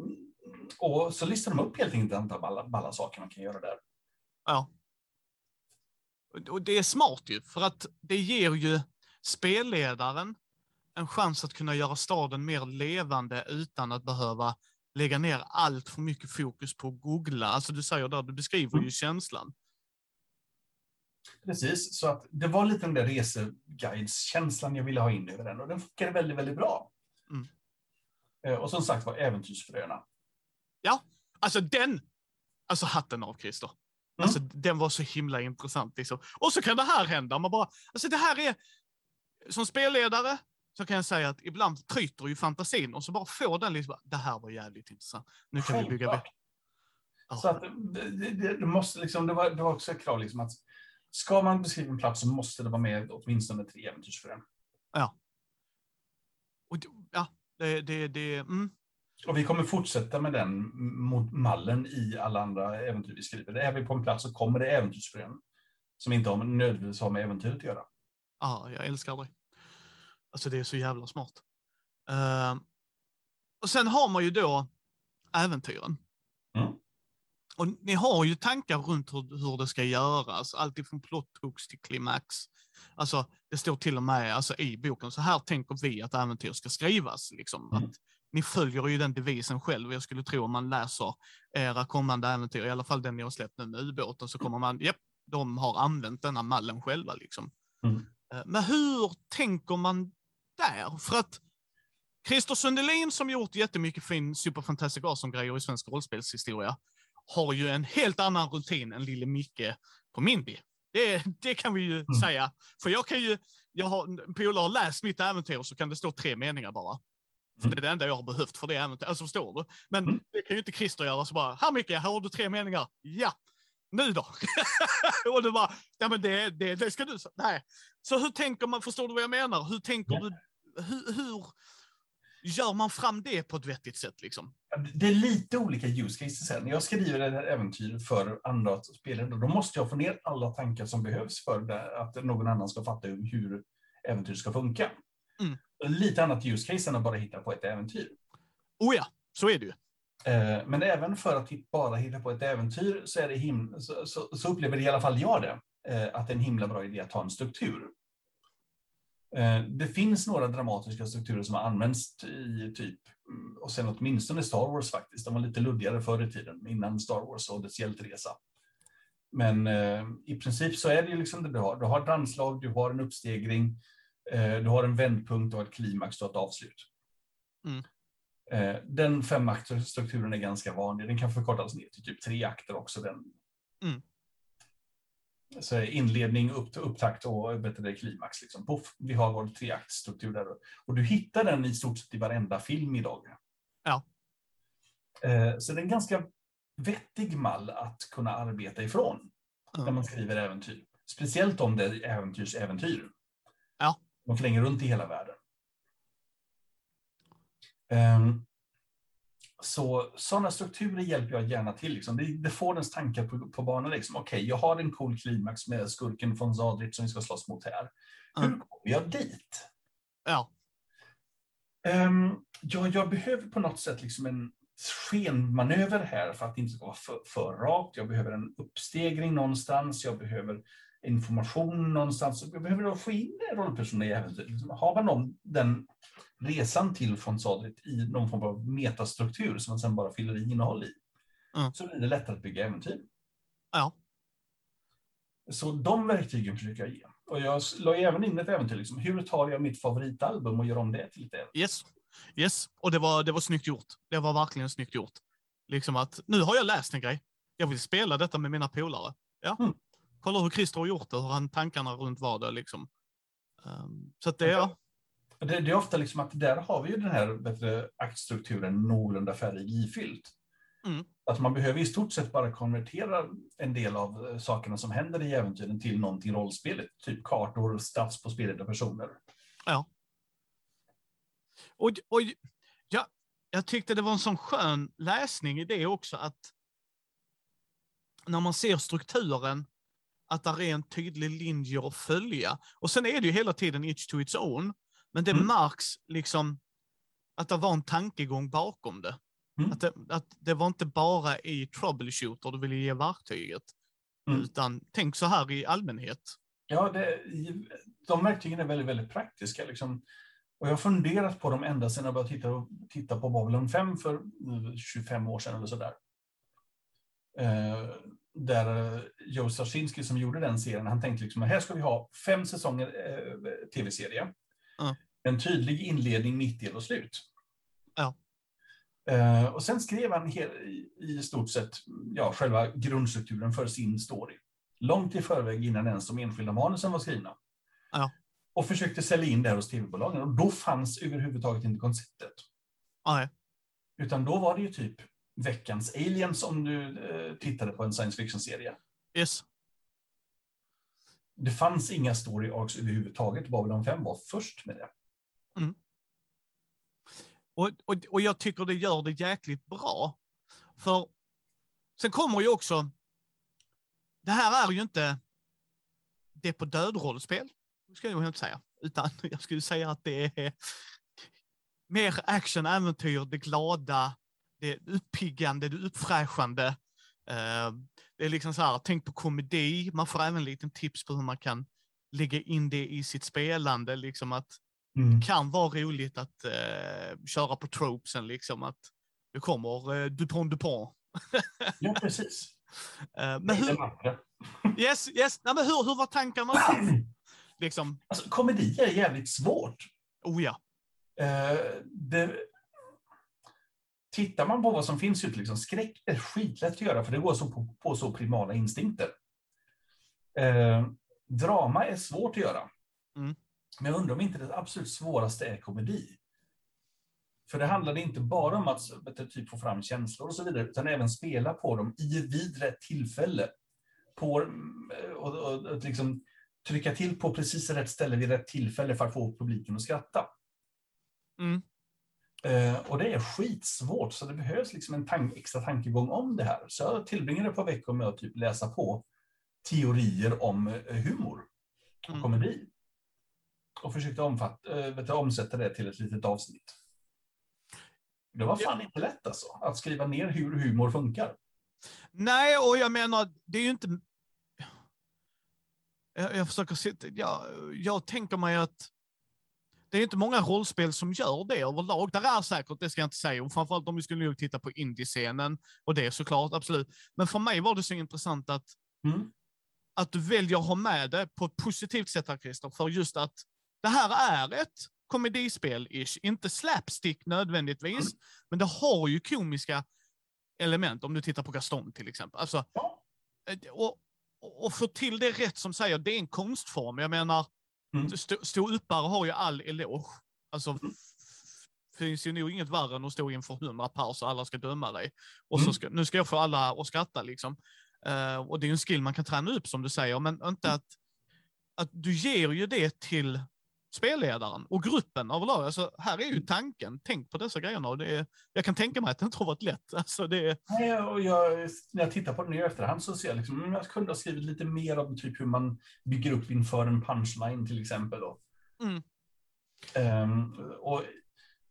och så listar de upp helt enkelt ett antal balla, balla saker man kan göra där. Ja. Och det är smart ju, för att det ger ju spelledaren en chans att kunna göra staden mer levande utan att behöva lägga ner allt för mycket fokus på att googla. Alltså du säger där, du beskriver Mm. ju känslan. Precis, så att det var lite den där reseguideskänslan jag ville ha in över den och den funkade väldigt, väldigt bra. Mm. Eh, Och som sagt var äventyrsfröna. Alltså den, alltså hatten av Christer. Alltså den var så himla intressant liksom. Och så kan det här hända, man bara, alltså det här är, som spelledare så kan jag säga att ibland tryter ju fantasin och så bara får den liksom, det här var jävligt intressant. Nu kan vi bygga vidare. Ja. Så att det, det, det, måste liksom, det, var, det var också ett krav liksom att ska man beskriva en plats så måste det vara med åtminstone tre äventyrsfrön. Och, det- ja, det, det, det, mm, Och vi kommer fortsätta med den mallen i alla andra äventyr vi skriver. Är vi på en plats så kommer det äventyrsfrön som inte har nödvändigtvis har med äventyret att göra. ja, jag älskar det. Alltså det är så jävla smart. Eh, och sen har man ju då äventyren. Mm. Och ni har ju tankar runt hur, hur det ska göras, alltifrån plot hooks till klimax. Alltså, det står till och med alltså, i boken, så här tänker vi att äventyr ska skrivas. Liksom. Mm. Att ni följer ju den devisen själv. Jag skulle tro om man läser era kommande äventyr, i alla fall den ni har släppt nu med ubåten, så kommer man, japp, de har använt denna mallen själva. Liksom. Mm. Eh, Men hur tänker man där? För att Christer Sundelin som gjort jättemycket fin Super Fantastic Awesome-grejer i svensk rollspelshistoria har ju en helt annan rutin än lille Micke på Mindy. Det, det kan vi ju säga. För jag kan ju, jag har, en polare har läst mitt äventyr så kan det stå tre meningar bara. För Mm. det är det enda jag har behövt för det äventyret. Alltså förstår du? Men Mm. det kan ju inte Christer göra så bara, här Micke, här har du tre meningar. Ja, nu då? och du bara, ja men det, det, det ska du säga. Nej. Så hur tänker man, förstår du vad jag menar? Hur tänker Ja. du, hur, hur gör man fram det på ett vettigt sätt liksom? Det är lite olika use cases här. När jag skriver ett äventyr för andra spelare, då måste jag få ner alla tankar som behövs för det, att någon annan ska fatta hur äventyr ska funka. Mm. Lite annat use case än att bara hitta på ett äventyr. Oh ja, så är det ju. Eh, Men även för att bara hitta på ett äventyr så, är det him- så, så, så upplever i alla fall jag det, eh, att det är en himla bra idé att ha en struktur. Eh, Det finns några dramatiska strukturer som har använts i typ, mm, och sen åtminstone Star Wars faktiskt. De var lite luddigare förr i tiden, innan Star Wars och dess hjälteresa. Men eh, i princip så är det ju liksom det du har. Du har ett anslag, du har en uppstegring, eh, du har en vändpunkt, du har ett klimax, du har ett avslut. Mm. Eh, den femaktsstrukturen är ganska vanlig. Den kan förkortas ner till typ tre akter också. Den. Mm. Så inledning, upp, upptakt och det, klimax. Liksom. Puff, vi har vår treaktstruktur där. Och du hittar den i stort sett i varenda film idag. Ja. Eh, så det är en ganska vettig mall att kunna arbeta ifrån när Mm. man skriver äventyr. Speciellt om det är äventyrsäventyr. Ja. De flänger runt i hela världen. Ehm, så sådana strukturer hjälper jag gärna till. Liksom. Det, det får ens tankar på, på banan. Liksom. Okej, jag har en cool klimax med skurken från Zadrit som vi ska slåss mot här. Hur Mm. kommer jag dit? Ja, Um, ja, jag behöver på något sätt liksom en skenmanöver här för att det inte ska vara för, för rakt. Jag behöver en uppstegring någonstans. Jag behöver information någonstans. Jag behöver då få in rollpersoner i äventyret. Liksom, Har man någon, den resan till från Sadrit i någon form av metastruktur som man sen bara fyller i innehåll i, Mm. så blir det lättare att bygga äventyr. ja, Så de verktygen försöker jag ge. Och jag la även in ett äventyr. Liksom. Hur tar jag mitt favoritalbum och gör om det till ett äventyr? yes. Yes, och det var, det var snyggt gjort. Det var verkligen snyggt gjort. Liksom att, nu har jag läst en grej. Jag vill spela detta med mina polare. Ja. Mm. Kolla hur Christer har gjort det, hur han tankarna runt var det liksom. Ehm, så att det, ja. Det, det är ofta liksom att där har vi ju den här bättre aktstrukturen någorlunda färdig ifyllt. Mm. Att man behöver i stort sett bara konvertera en del av eh, sakerna som händer i äventyren till någonting rollspeligt. Typ kartor, stats på spelade personer. Och, och ja, jag tyckte det var en sån skön läsning i det också att när man ser strukturen, att det är en tydlig linje att följa. Och sen är det ju hela tiden each to its own, men det Mm. märks liksom att det var en tankegång bakom det. Mm. Att, det att det var inte bara i troubleshooter du ville ge verktyget, Mm. utan tänk så här i allmänhet. Ja, det, de verktygen är väldigt, väldigt praktiska. Liksom. Och jag har funderat på dem ända sedan jag började titta, titta på Babylon 5 för eh, 25 år sedan eller sådär. Eh, där eh, Joe Straczynski som gjorde den serien, han tänkte liksom här ska vi ha fem säsonger eh, tv-serie. Ja. En tydlig inledning, mittdel och slut. Ja. Eh, och sen skrev han hel, i, i stort sett ja, själva grundstrukturen för sin story. Långt i förväg innan ens de enskilda manusen var skrivna. Ja. Och försökte sälja in det här hos tv-bolagen. Och då fanns överhuvudtaget inte konceptet. Nej. Utan då var det ju typ veckans aliens om du eh, tittade på en science fiction-serie. Yes. Det fanns inga story arcs överhuvudtaget. Babylon 5 var först med det. Mm. Och, och, och jag tycker det gör det jäkligt bra. För sen kommer ju också, det här är ju inte det på dödrollspel, ska jag inte säga, utan jag skulle säga att det är mer action, äventyr, det glada, det uppiggande, det uppfräschande. Eh, det är liksom så här, tänk på komedi, man får även lite tips på hur man kan lägga in det i sitt spelande, liksom att kan vara roligt att eh, köra på tropesen, liksom att det kommer eh, Dupont Dupont. Ja, precis. Eh, men Det hur, det. yes, yes, nej, men hur, hur var tankarna? liksom, Alltså, komedi är jävligt svårt. oh ja. Eh, det, tittar man på vad som finns ute, liksom, skräck är skitlätt att göra för det går så på, på så primala instinkter. Eh, drama är svårt att göra. Mm. Men jag undrar om inte det absolut svåraste är komedi. För det handlade inte bara om att typ få fram känslor och så vidare, utan även spela på dem i vid rätt tillfälle. På, och, och, och liksom trycka till på precis rätt ställe vid rätt tillfälle för att få publiken att skratta. Mm. Eh, och det är skitsvårt, så det behövs liksom en tan extra tankegång om det här. Så jag tillbringade ett par veckor med att typ läsa på teorier om eh, humor och Mm. komedi. Och försökte omfatta, äh, vet du, omsätta det till ett litet avsnitt. Det var fan inte lätt alltså, att skriva ner hur humor funkar. Nej, och jag menar, det är ju inte... Jag, jag försöker sitta... Jag, jag tänker mig att det är inte många rollspel som gör det överlag. Där är säkert, det ska jag inte säga, och framförallt om vi skulle nog titta på indie-scenen, och det är såklart, absolut. Men för mig var det så intressant att, Mm. att du väljer att ha med det på ett positivt sätt här, Christer, för just att det här är ett komedispel-ish, inte slapstick nödvändigtvis, men det har ju komiska element, om du tittar på Gaston till exempel. Alltså, eh, och, och få till det rätt som säger, det är en konstform. Jag menar, Mm. stå, stå uppare har ju all eloge. Alltså, Mm. finns ju nog inget värre än att stå inför hundra pers och alla ska döma dig. Och så Mm. ska, nu ska jag få alla att skratta liksom. Eh, och det är en skill man kan träna upp som du säger, men inte att, att du ger ju det till spelledaren och gruppen överlag. Alltså, här är ju tanken, tänk på dessa grejerna. Och det är, jag kan tänka mig att det inte har varit lätt. Alltså, det är, Nej, och jag, när jag tittar på det nu i efterhand så ser jag liksom, mm, jag kunde ha skrivit lite mer om typ hur man bygger upp inför en punchline till exempel. Då. Mm. Ehm, och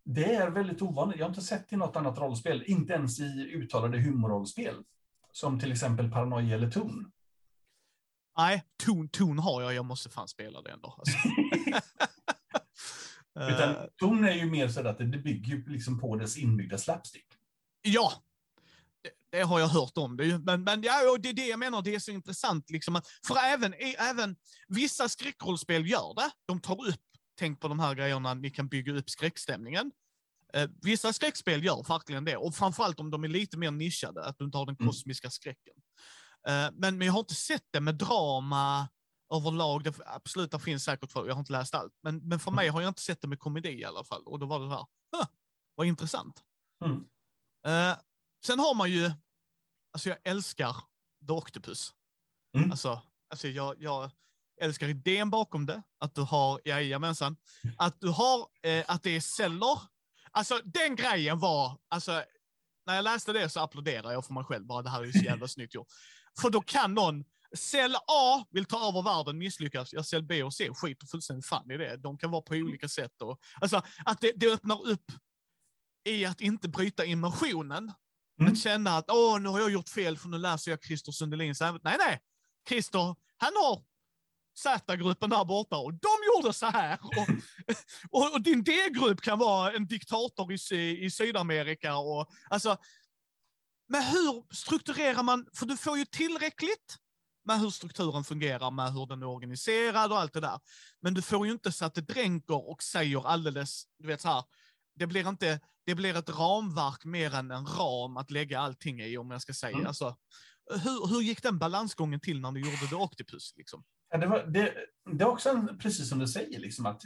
det är väldigt ovanligt. Jag har inte sett i något annat rollspel, inte ens i uttalade humorrollspel. Som till exempel Paranoia eller Toon. Nej, ton, ton har jag, jag måste fan spela det ändå. Alltså. Eh, Utan Toon är ju mer så att det bygger liksom på dess inbyggda slapstick. Ja, det, det har jag hört om. Det, men, men ja, och det är det jag menar, det är så intressant. Liksom, att, för även, även vissa skräckrollspel gör det. De tar upp, tänk på de här grejerna, ni kan bygga upp skräckstämningen. Eh, vissa skräckspel gör verkligen det, och framförallt om de är lite mer nischade, att du inte har den Mm. kosmiska skräcken. Eh, men, men jag har inte sett det med drama överlag. Det, absolut, det finns säkert, för, jag har inte läst allt. Men, men för mig har jag inte sett det med komedi i alla fall. Och då var det så här, vad intressant. Mm. Eh, sen har man ju, alltså jag älskar The Octopus. Mm. Alltså, alltså jag, jag älskar idén bakom det, att du har, jajamensan, att du har, eh, att det är celler. Alltså den grejen var, alltså när jag läste det så applåderade jag för mig själv bara, det här är ju så jävla snyggt gjort. För då kan någon, cell A vill ta över världen, misslyckas, ja, cell B och C skiter fullständigt fan i det. De kan vara på olika sätt. Och, alltså, att det, det öppnar upp i att inte bryta immersionen. Mm. Att känna att åh, nu har jag gjort fel för nu läser jag Christer Sundelins. Nej, nej. Christer, han har Z-gruppen där borta och de gjorde så här. Och, och, och din D-grupp kan vara en diktator i, i Sydamerika. Och, alltså, men hur strukturerar man, för du får ju tillräckligt med hur strukturen fungerar, med hur den är organiserad och allt det där. Men du får ju inte så att det dränker och säger alldeles, du vet så här, det blir inte, det blir ett ramverk mer än en ram att lägga allting i, om jag ska säga. Mm. Alltså, hur, hur gick den balansgången till när du gjorde The Octopus? Liksom? Ja, det, var, det, det är också en, precis som du säger, liksom att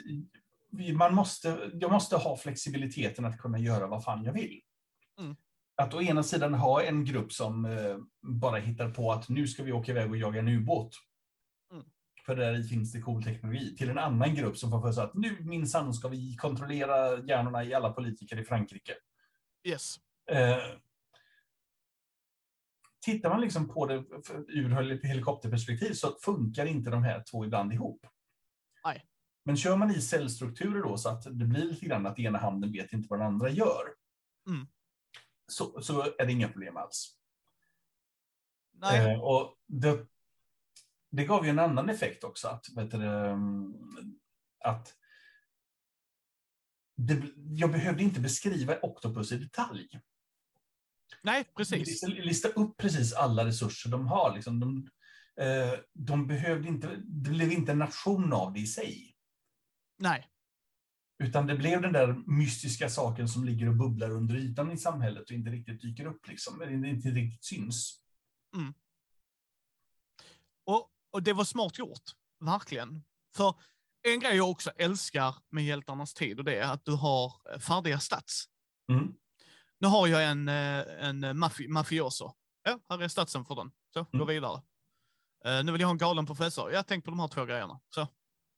man måste, jag måste ha flexibiliteten att kunna göra vad fan jag vill. Mm. Att å ena sidan ha en grupp som eh, bara hittar på att nu ska vi åka iväg och jaga en ubåt. Mm. För där finns det cool teknologi. Till en annan grupp som får för sig att nu minsann ska vi kontrollera hjärnorna i alla politiker i Frankrike. Yes. Eh, tittar man liksom på det ur hel- helikopterperspektiv så funkar inte de här två ibland ihop. Nej. Men kör man i cellstrukturer då så att det blir lite grann att ena handen vet inte vad den andra gör. Mm. Så, så är det inga problem alls. Nej. Eh, och det, det gav ju en annan effekt också. Att, vet du, mm, att det, jag behövde inte beskriva Octopus i detalj. Nej, precis. Lista, lista upp precis alla resurser de har. Liksom. De, eh, de behövde inte, det blev inte en nation av det i sig. Nej. Utan det blev den där mystiska saken som ligger och bubblar under ytan i samhället och inte riktigt dyker upp, liksom, eller inte riktigt syns. Och, och det var smart gjort, verkligen. För en grej jag också älskar med Hjältarnas tid, och det är att du har eh, färdiga stats. Mm. Nu har jag en, eh, en mafi- mafioso. Ja, här är statsen för den. Så, gå Mm. vidare. Eh, nu vill jag ha en galen professor. Jag tänker på de här två grejerna. Så,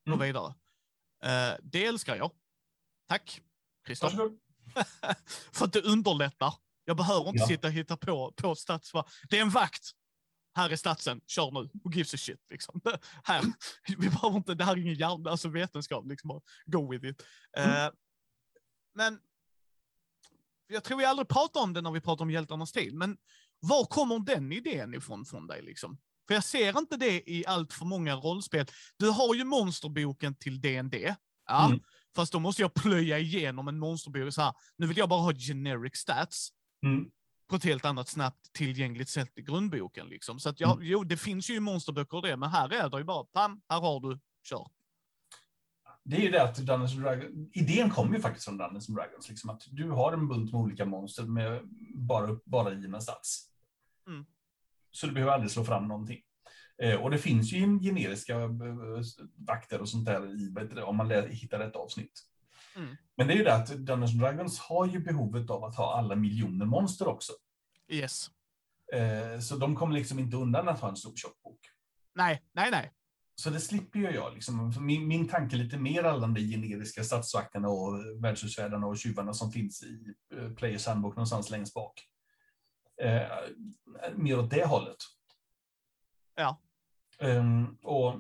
gå Mm. vidare. Eh, det älskar jag. Tack, Christer. För att det underlättar. Jag behöver inte Ja. sitta och hitta på, på stats. Det är en vakt. Här är statsen, kör nu. Who gives a shit? Liksom. här. Vi behöver inte, det här är ingen hjärna, alltså vetenskap. Liksom. Go with it. Mm. Eh, men jag tror vi aldrig pratar om det när vi pratar om hjältarnas tid. Men var kommer den idén ifrån från dig? Liksom? För jag ser inte det i allt för många rollspel. Du har ju monsterboken till D&D. Ja, Mm. Fast då måste jag plöja igenom en monsterbok så här. Nu vill jag bara ha generic stats Mm. på ett helt annat snabbt tillgängligt sätt i grundboken. Liksom. Så att jag, Mm. jo, det finns ju monsterböcker och det, men här är det ju bara, pam, här har du, kör. Det är ju det att Dungeons Dragons, idén kommer ju faktiskt från Dungeons and Dragons, liksom att du har en bunt med olika monster med bara, bara givna stats. Mm. Så du behöver aldrig slå fram någonting. Eh, och det finns ju generiska eh, vakter och sånt där i, om man hittar ett avsnitt. Mm. Men det är ju det att Dungeons Dragons har ju behovet av att ha alla miljoner monster också. Yes. Eh, så de kommer liksom inte undan att ha en stor tjock bok. Nej, nej, nej. Så det slipper ju jag. Liksom. Min, min tanke är lite mer alla de generiska stadsvakterna och värdshusvärdarna och tjuvarna som finns i Players Handbook någonstans längst bak. Eh, mer åt det hållet. Ja. Ehm, och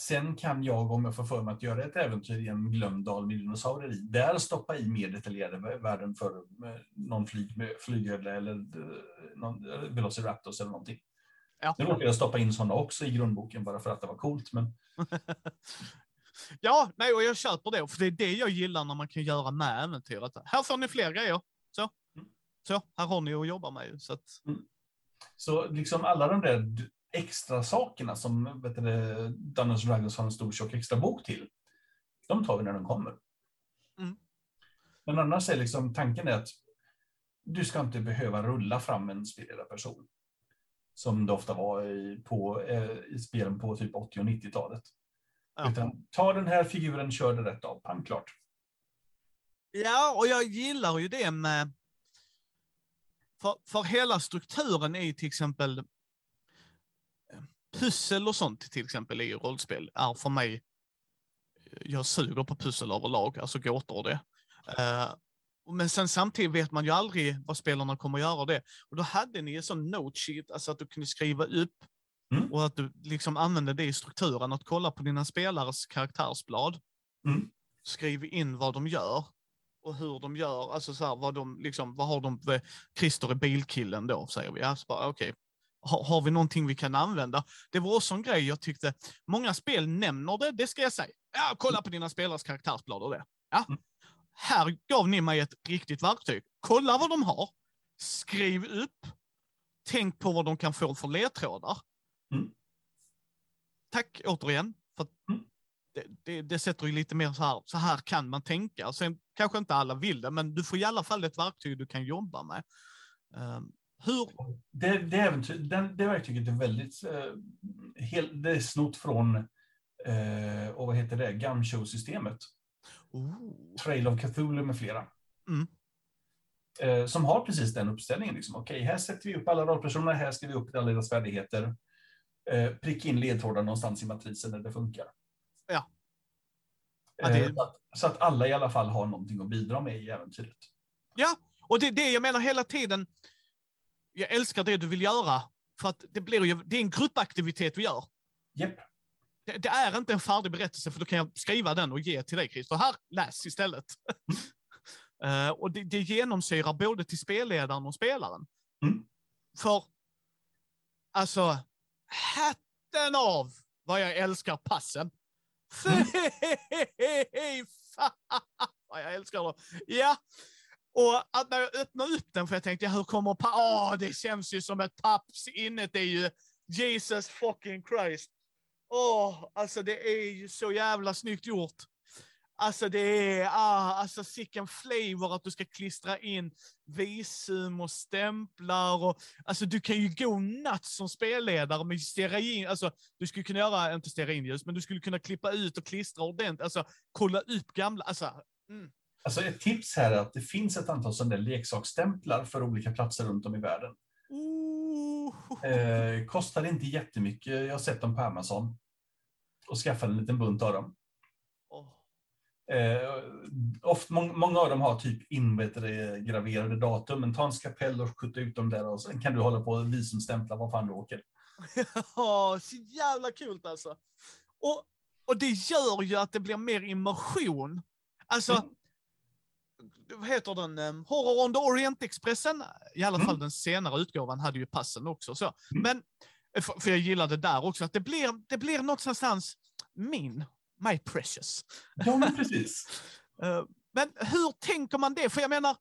sen kan jag, om jag får för mig att göra ett äventyr i en glömd dal med dinosaurier i, där stoppa i mer detaljerade vä- värden för eh, någon flyg, flygödla eller eh, någon Velociraptors eller någonting. Ja. Nu råkade jag stoppa in sådana också i grundboken bara för att det var coolt, men ja, nej, och jag köper det, för det är det jag gillar när man kan göra med äventyret. Här får ni fler grejer. Så. Mm. Så, här har ni att jobba med. Så att, Så liksom alla de där extra sakerna som vet du, Dungeons Dragons har en stor tjock extra bok till, de tar vi när de kommer. Mm. Men annars är liksom tanken är att du ska inte behöva rulla fram en inspirerad person. Som det ofta var i, på, eh, i spelen på typ 80 och 90-talet. ja. Utan ta den här figuren, kör det rätt av, pang klart. Ja, och jag gillar ju det med... För, för hela strukturen ju till exempel... Pussel och sånt till exempel i rollspel är för mig... Jag suger på pussel överlag, alltså gåtor och det. Eh, Men sen samtidigt vet man ju aldrig vad spelarna kommer att göra det. Och då hade ni en sån note sheet, alltså att du kunde skriva upp Mm. och att du liksom använde det i strukturen, att kolla på dina spelares karaktärsblad. Mm. Skriv in vad de gör och hur de gör, alltså så här, vad de liksom, vad har de, Christer är bilkillen då, säger vi. Ja, okej. Har, har vi någonting vi kan använda? Det var också en grej jag tyckte, många spel nämner det, det ska jag säga. Ja, kolla på dina spelares karaktärsblad och det. Ja. Mm. Här gav ni mig ett riktigt verktyg. Kolla vad de har, skriv upp, tänk på vad de kan få för ledtrådar. Mm. Tack återigen. För Mm. det, det, det sätter ju lite mer så här, så här kan man tänka. Sen kanske inte alla vill det, men du får i alla fall ett verktyg du kan jobba med. Ehm, hur... Det, det, äventyr, den, det verktyget är väldigt... Eh, hel, det är snott från, eh, och vad heter det, Gumshow-systemet. Trail of Cthulhu med flera. Mm. Eh, som har precis den uppställningen. Liksom. Okej, här sätter vi upp alla rollpersoner, här skriver vi upp alla deras färdigheter. Eh, pricka in ledtrådar någonstans i matrisen där det funkar. Ja. Ja, det- Eh, så, att, så att alla i alla fall har någonting att bidra med i äventyret. Ja, och det är det jag menar hela tiden. Jag älskar det du vill göra. För att det blir ju, det är en gruppaktivitet vi gör. Japp. Det, det är inte en färdig berättelse, för då kan jag skriva den och ge till dig, Christer. Här, läs istället. Eh, och det, det genomsyrar både till spelledaren och spelaren. Mm. För, alltså, hatten av vad jag älskar passen. Mm. Fy fan vad jag älskar dem. Ja, och att när jag öppnar upp den, för jag tänkte, ja, hur kommer pa... Åh, det känns ju som ett papps innet är ju Jesus fucking Christ. Åh, alltså det är ju så jävla snyggt gjort. Alltså det är, ah, alltså sicken flavor att du ska klistra in visum och stämplar och, alltså du kan ju gå natt som spelledare med stearin, alltså du skulle kunna göra, inte stearinljus, men du skulle kunna klippa ut och klistra ordentligt, alltså kolla upp gamla, alltså, mm. Alltså ett tips här är att det finns ett antal sådana där leksaksstämplar för olika platser runt om i världen. Ooh. Eh, kostar inte jättemycket. Jag har sett dem på Amazon. Och skaffade en liten bunt av dem. Åh. Eh, ofta, mång, många av dem har typ ingraverade datum, men ta en skapell och skjuta ut dem där och sen kan du hålla på och visumstämpla var fan du åker. Ja, så jävla kul alltså. Och, och det gör ju att det blir mer immersion. Alltså, Mm. Vad heter den? Um, Horror on the Orient-expressen, i alla Mm. fall den senare utgåvan, hade ju passen också. Så. Mm. Men, eh, för, för jag gillade där också, att det blir, det blir någonstans min, my precious. Ja, men precis. Eh, Men hur tänker man det? För jag menar,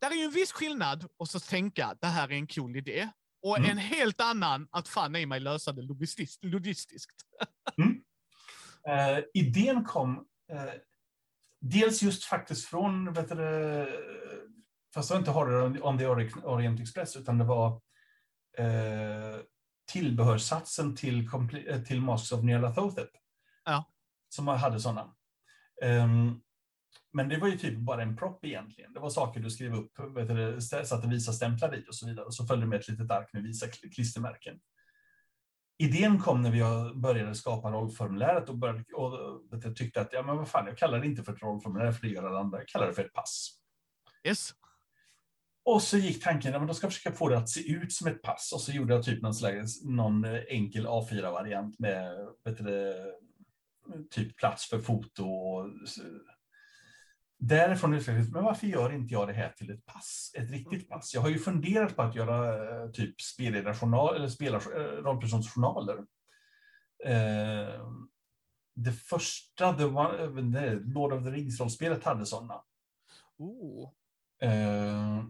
där är ju en viss skillnad och så tänka det här är en cool idé. Och Mm. en helt annan att fan i mig lösa det logistis- logistiskt. Eh, idén kom eh, dels just faktiskt från, vet du, fast det var inte Horror on the Ori- Orient Express, utan det var eh, tillbehörssatsen till, eh, till Masks of Nyarlathotep. Ja. Som hade sådana. Ehm, men det var ju typ bara en propp egentligen. Det var saker du skrev upp, vet du, satte visa stämplar i och så vidare. Och så följde med ett litet ark med visa kl- klistermärken. Idén kom när vi började skapa rollformuläret och, började, och du, tyckte att ja, men vad fan, jag kallar det inte för ett rollformulär för det gör alla andra. Jag kallar det för ett pass. Yes. Och så gick tanken, ja, men då ska jag försöka få det att se ut som ett pass. Och så gjorde jag typ någon, slags, någon enkel A4-variant med vet du, typ plats för foto. Och, därifrån utvecklades, men varför gör inte jag det här till ett pass? Ett riktigt pass. Jag har ju funderat på att göra eh, typ spelledarjournal eller eh, rollpersonsjournaler. Eh, det första, the one, eh, nej, Lord of the Rings-rollspelet hade sådana. Ooh. Eh,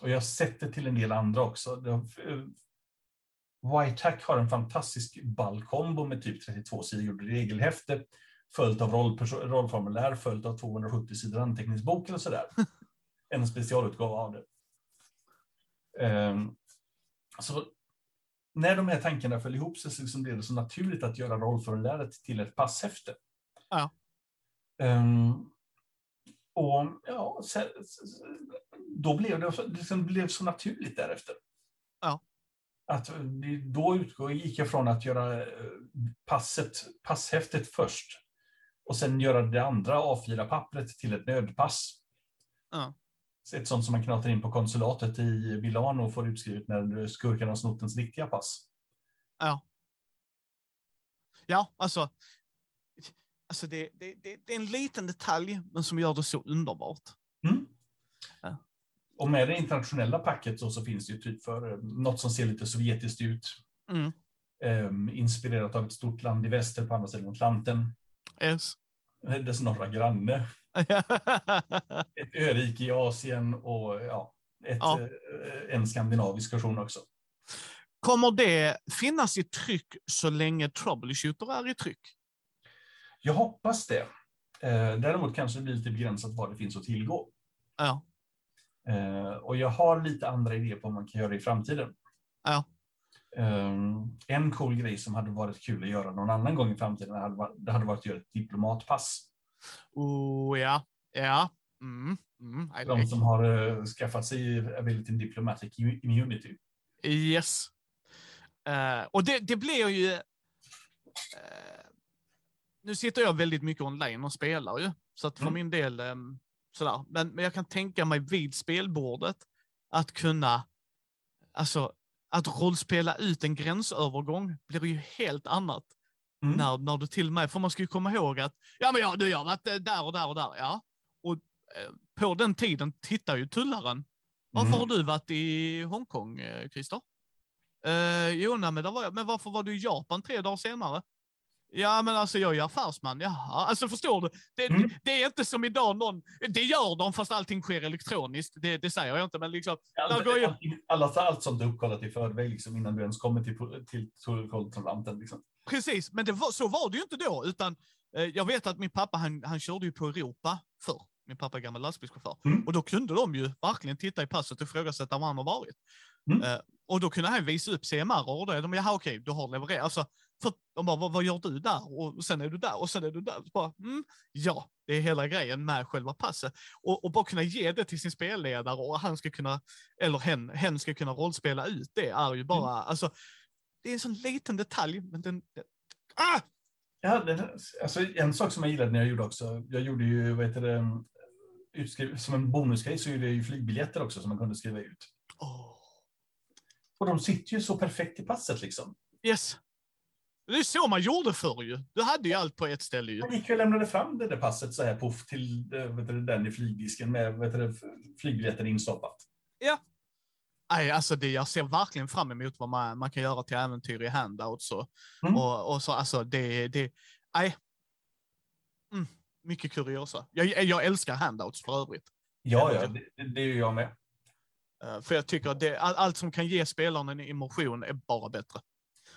och jag har sett det till en del andra också. Eh, Whitehack har en fantastisk ballkombo med typ 32 sidor regelhäfte, följt av rollformulär, följt av 270 sidor anteckningsbok eller sådär. en specialutgåva av det. Eh, så när de här tankarna föll ihop sig så liksom blev det så naturligt att göra rollformuläret till ett passhäfte. Ja. Ehm, och ja, så, då blev det, liksom blev så naturligt därefter. Ja. Att då utgår, gick jag från att göra eh, passet, passhäftet först och sen göra det andra A4-pappret till ett nödpass. Ja. Ett sånt som man knatar in på konsulatet i Milano och får utskrivet när skurkarna har snott ens riktiga pass. Ja. Ja, alltså. Alltså det, det, det, det är en liten detalj, men som gör det så underbart. Mm. Ja. Och med det internationella packet så, så finns det ju typ för eh, något som ser lite sovjetiskt ut. Mm. Eh, inspirerat av ett stort land i väster på andra sidan Atlanten. Yes. Dess norra granne. Ett örike i Asien och ja, ett, Ja. eh, en skandinavisk version också. Kommer det finnas i tryck så länge Troubleshooter är i tryck? Jag hoppas det. Eh, däremot kanske det blir lite begränsat vad det finns att tillgå. Ja. Eh, och jag har lite andra idéer på vad man kan göra i framtiden. Ja. Eh, en cool grej som hade varit kul att göra någon annan gång i framtiden hade varit, det hade varit att göra ett diplomatpass. Oh, ja. Ja. Mm. Mm. De like. som har eh, skaffat sig ability diplomatic immunity. Yes. Eh, och det, det blir ju... eh, nu sitter jag väldigt mycket online och spelar ju, så att för Mm. min del ehm, sådär. Men, men jag kan tänka mig vid spelbordet att kunna, alltså att rollspela ut en gränsövergång blir ju helt annat. Mm. När, när du till och med, för man ska ju komma ihåg att, ja men ja, du har varit eh, där och där och där, ja. Och eh, på den tiden tittar ju tullaren. Varför Mm. har du varit i Hongkong, eh, Christer? Eh, jo, nej, men, där var jag. men varför var du i Japan tre dagar senare? Ja, men alltså jag är affärsman. Jaha, alltså förstår du? Det, Mm. det är inte som idag någon, det gör de fast allting sker elektroniskt. Det, det säger jag inte, men liksom, Allt, Där går ju- allt, allt, allt sånt är uppkollat i förväg liksom, innan du ens kommer till, till tullkontrollanten. Liksom. precis. Men det var, så var det ju inte då, utan eh, jag vet att min pappa, han, han körde ju på Europa förr. Min pappa är gammal lastbilschaufför. Mm. Och då kunde de ju verkligen titta i passet och ifrågasätta var han har varit. Mm. Eh, och då kunde han visa upp CMR och är de, jaha okej, du har levererat. Alltså, för de bara, vad, vad gör du där? Och sen är du där och sen är du där. Så bara, mm, ja, det är hela grejen med själva passet. Och, och bara kunna ge det till sin spelledare och han ska kunna, eller hen, hen ska kunna rollspela ut det är ju bara, alltså, det är en sån liten detalj, men den, den ah! Ja, det, alltså, en sak som jag gillade när jag gjorde också, jag gjorde ju, vad heter det, utskriv, som en bonusgrej så gjorde jag ju flygbiljetter också som man kunde skriva ut. Åh, Och de sitter ju så perfekt i passet liksom. Yes. Det är så man gjorde förr ju. Du hade ju allt på ett ställe ju. Jag gick och lämnade fram det där passet så här poff till eh, vet du, den i flygdisken med vet du, flygbiljetten instoppat. Nej, alltså det, jag ser verkligen fram emot vad man, man kan göra till äventyr i handouts och, Mm. och, och så. Alltså det, det, nej. Mm, mycket kuriosa. Jag, jag älskar handouts för övrigt. Ja, ja, det, det- är ju jag med. Eh, för jag tycker att det, all, allt som kan ge spelaren en emotion är bara bättre.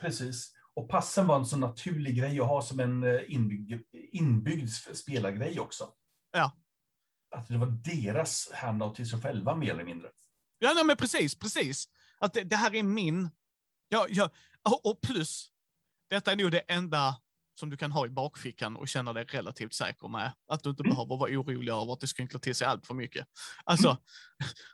Precis. Och passen var en så naturlig grej att ha som en eh, inbyggd, inbyggd spelargrej också. Ja. Att det var deras handout till sig själva mer eller mindre. Ja, nej, men precis, precis. Att det, det här är min. Ja, ja, och, plus, detta är nog det enda som du kan ha i bakfickan och känna dig relativt säker med. Att du inte Mm. behöver vara orolig över att det skrynklar till sig allt för mycket. Alltså,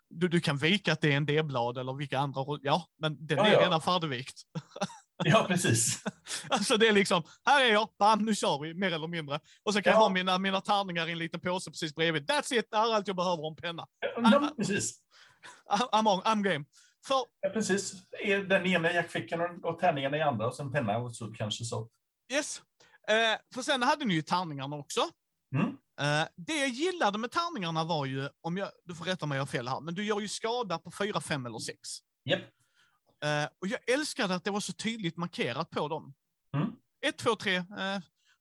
du, du kan vika att det är en D-blad eller vilka andra, ja, men den Ja, är ja. redan färdigvikt. Ja, precis. Alltså det är liksom, här är jag, bam, nu kör vi, mer eller mindre. Och så kan jag Ja. ha mina, mina tärningar i en liten påse precis bredvid. That's it, det här är allt jag behöver om penna. Ja, precis. I'm, on, I'm game. För Ja, precis. Den ena i jackfickan och- och tärningarna i andra och sen penna och så kanske så. Yes. Eh, för sen hade ni ju tärningarna också. Mm. Eh, det jag gillade med tärningarna var ju, om jag, du får rätta mig om jag har fel här, men du gör ju skada på 4, 5 eller 6. Japp. Eh, och jag älskade att det var så tydligt markerat på dem. Mm. 1, 2, 3. Eh,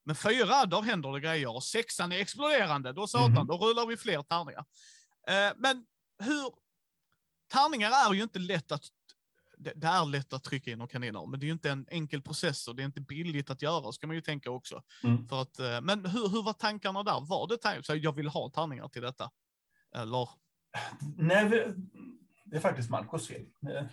men fyra, då händer det grejer. Och sexan är exploderande. Då satan, Mhm. då rullar vi fler tärningar. Eh, men hur... Tärningar är ju inte lätt att... Det, det är lätt att trycka in och kaniner, men det är ju inte en enkel process och det är inte billigt att göra, ska man ju tänka också. Mm. För att, eh, men hur, hur var tankarna där? Var det tank- så jag vill ha tärningar till detta? Eller? Nej, det är faktiskt Marcos fel.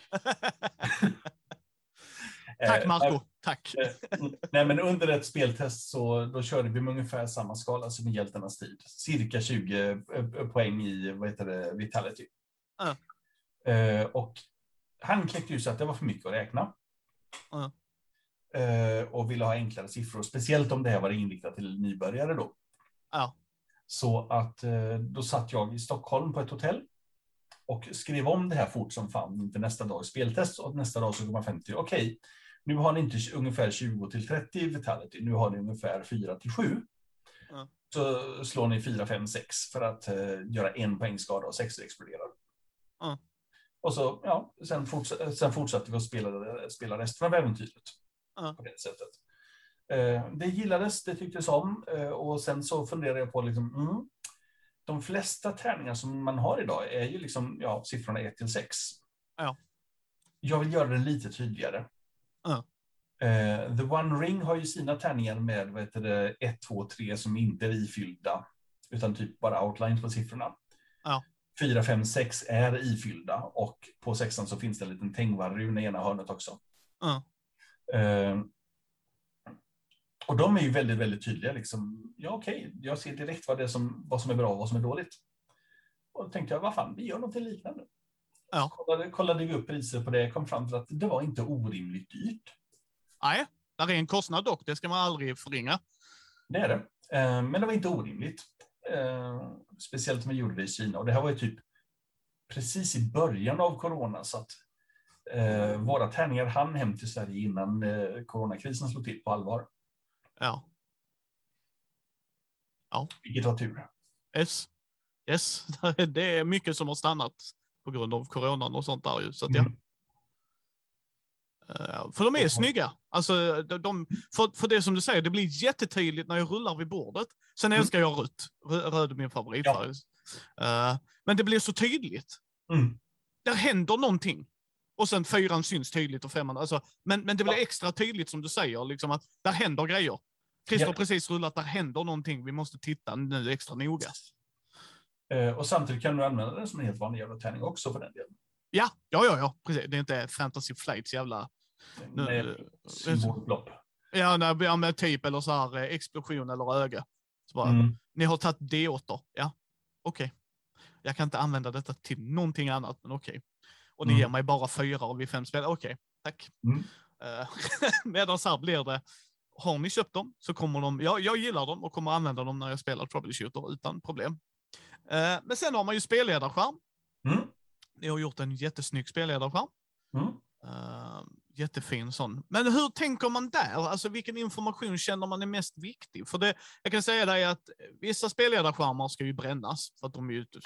Eh, Tack eh, Marco, tack. Eh, Nej, men under ett speltest så då körde vi med ungefär samma skala som i Hjältarnas tid. Cirka 20 eh, poäng i vad heter det, Vitality. Eh, och han kläckte ju så att det var för mycket att räkna. Eh, och ville ha enklare siffror, speciellt om det här var inriktat till nybörjare då. Ja. Så att eh, då satt jag i Stockholm på ett hotell och skrev om det här fort som fan inför nästa dags speltest och nästa dag så kom man fram till okej, okay, nu har ni inte ungefär 20 till 30 vitality, nu har ni ungefär 4 till 7. Mm. Så slår ni 4, 5, 6 för att uh, göra en poängskada och 6 exploderar. Mm. Och så, ja, sen, forts sen fortsatte vi att spela, spela resten av äventyret. Mm. På det sättet. Uh, det gillades, det tycktes om uh, och sen så funderade jag på liksom, mm, de flesta träningar som man har idag är ju liksom, ja, siffrorna 1 till 6. Ja. Jag vill göra det lite tydligare. Ja. Uh, The One Ring har ju sina tärningar med vad heter det, 1, 2, 3 som inte är ifyllda, utan typ bara outlines på siffrorna. Ja. 4, 5, 6 är ifyllda och på sexan så finns det en liten Tengvar-run i ena hörnet också. Ja. Uh, och de är ju väldigt, väldigt tydliga. Liksom. Ja, okej, okay, jag ser direkt vad, det är som, vad som är bra och vad som är dåligt. Och då tänkte jag, vad fan, vi gör något liknande. Ja. Kollade, kollade vi upp priser på det, kom fram till att det var inte orimligt dyrt. Nej, det är en kostnad dock, det ska man aldrig förringa. Det är det, eh, men det var inte orimligt. Eh, speciellt om vi gjorde det i Kina och det här var ju typ precis i början av corona så att eh, våra tärningar hann hem till Sverige innan coronakrisen slog till på allvar. Ja. Ja. Vilket var tur. Yes. Yes, det är mycket som har stannat på grund av coronan och sånt där ju. Så att, ja. Mm. Uh, för de är snygga. Alltså, de, för, för det som du säger, det blir jättetydligt när jag rullar vid bordet. Sen mm. älskar jag rött. Röd är min favoritfärg. Ja. Uh, men det blir så tydligt. Mm. Där händer någonting. Och sen fyran syns tydligt och femman. Alltså, men, men det blir extra tydligt som du säger, liksom att där händer grejer. Christer har precis rullat, där händer någonting. Vi måste titta nu extra noga. Eh, och samtidigt kan du använda den som en helt vanlig jävla tärning också för den delen. Ja, ja, ja, ja, precis. Det är inte Fantasy Flights jävla... Nej, symbolblopp. Ja, nej, ja, med typ eller så här eh, explosion eller öga. Så bara, mm. Ni har tagit D8. Ja, okej. Okay. Jag kan inte använda detta till någonting annat, men okej. Okay. Och ni mm. ger mig bara fyra av vi fem spel. Okej, okay, tack. Mm. Uh, medan så här blir det, har ni köpt dem så kommer de, ja, jag gillar dem och kommer använda dem när jag spelar Troubleshooter utan problem. Uh, men sen har man ju spelledarskärm. Mm. Ni har gjort en jättesnygg spelledarskärm. Mm. Uh, jättefin sån. Men hur tänker man där? Alltså vilken information känner man är mest viktig? För det, jag kan säga dig att vissa spelledarskärmar ska ju brännas för att de är ute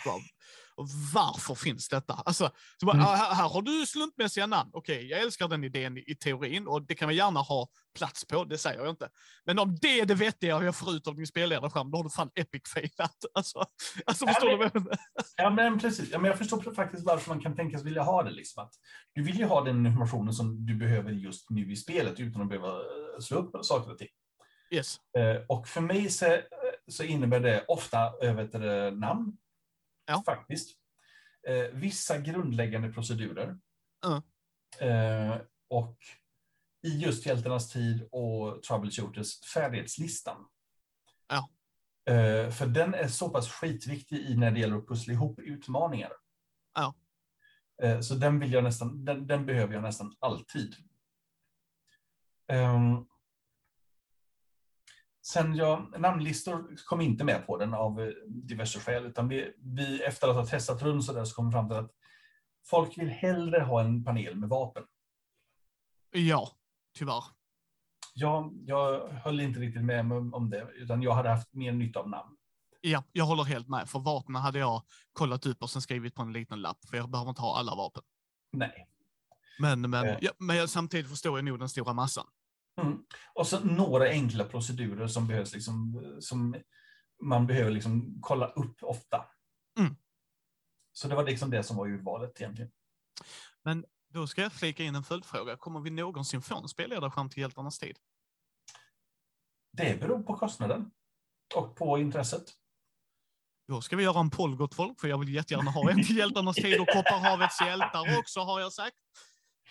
och varför finns detta? Alltså, så bara, mm. här, här, har du slumpmässiga namn. Okej, okay, jag älskar den idén i, i, teorin och det kan man gärna ha plats på, det säger jag inte. Men om det är det vettiga jag får ut av din spelledarskärm, då har du fan epic failat. Alltså, alltså förstår ja, men, du? ja, men precis. Ja, men jag förstår faktiskt varför man kan tänkas vilja ha det. Liksom. Att du vill ju ha den informationen som du behöver just nu i spelet utan att behöva eh, slå upp saker och ting. Yes. Eh, och för mig så, så innebär det ofta över namn Ja. Faktiskt. Eh, vissa grundläggande procedurer. Mm. Eh, och i just Hjältarnas tid och Troubleshooters färdighetslistan. Ja. Eh, för den är så pass skitviktig i när det gäller att pussla ihop utmaningar. Ja. Eh, så den, vill jag nästan, den, den behöver jag nästan alltid. Um, Sen jag, namnlistor kom inte med på den av eh, diverse skäl, utan vi, vi efter att ha testat runt så där så kom vi fram till att folk vill hellre ha en panel med vapen. Ja, tyvärr. Ja, jag höll inte riktigt med om det, utan jag hade haft mer nytta av namn. Ja, jag håller helt med. För vapnen hade jag kollat upp och sen skrivit på en liten lapp, för jag behöver inte ha alla vapen. Nej. Men, men, eh. ja, men samtidigt förstår jag nog den stora massan. Mm. Och så några enkla procedurer som behövs, liksom, som man behöver liksom kolla upp ofta. Mm. Så det var liksom det som var urvalet egentligen. Men då ska jag flika in en följdfråga. Kommer vi någonsin få en spelledarskärm till Hjältarnas tid? Det beror på kostnaden och på intresset. Då ska vi göra en poll gott folk, för jag vill jättegärna ha en till Hjältarnas tid och Kopparhavets hjältar också har jag sagt.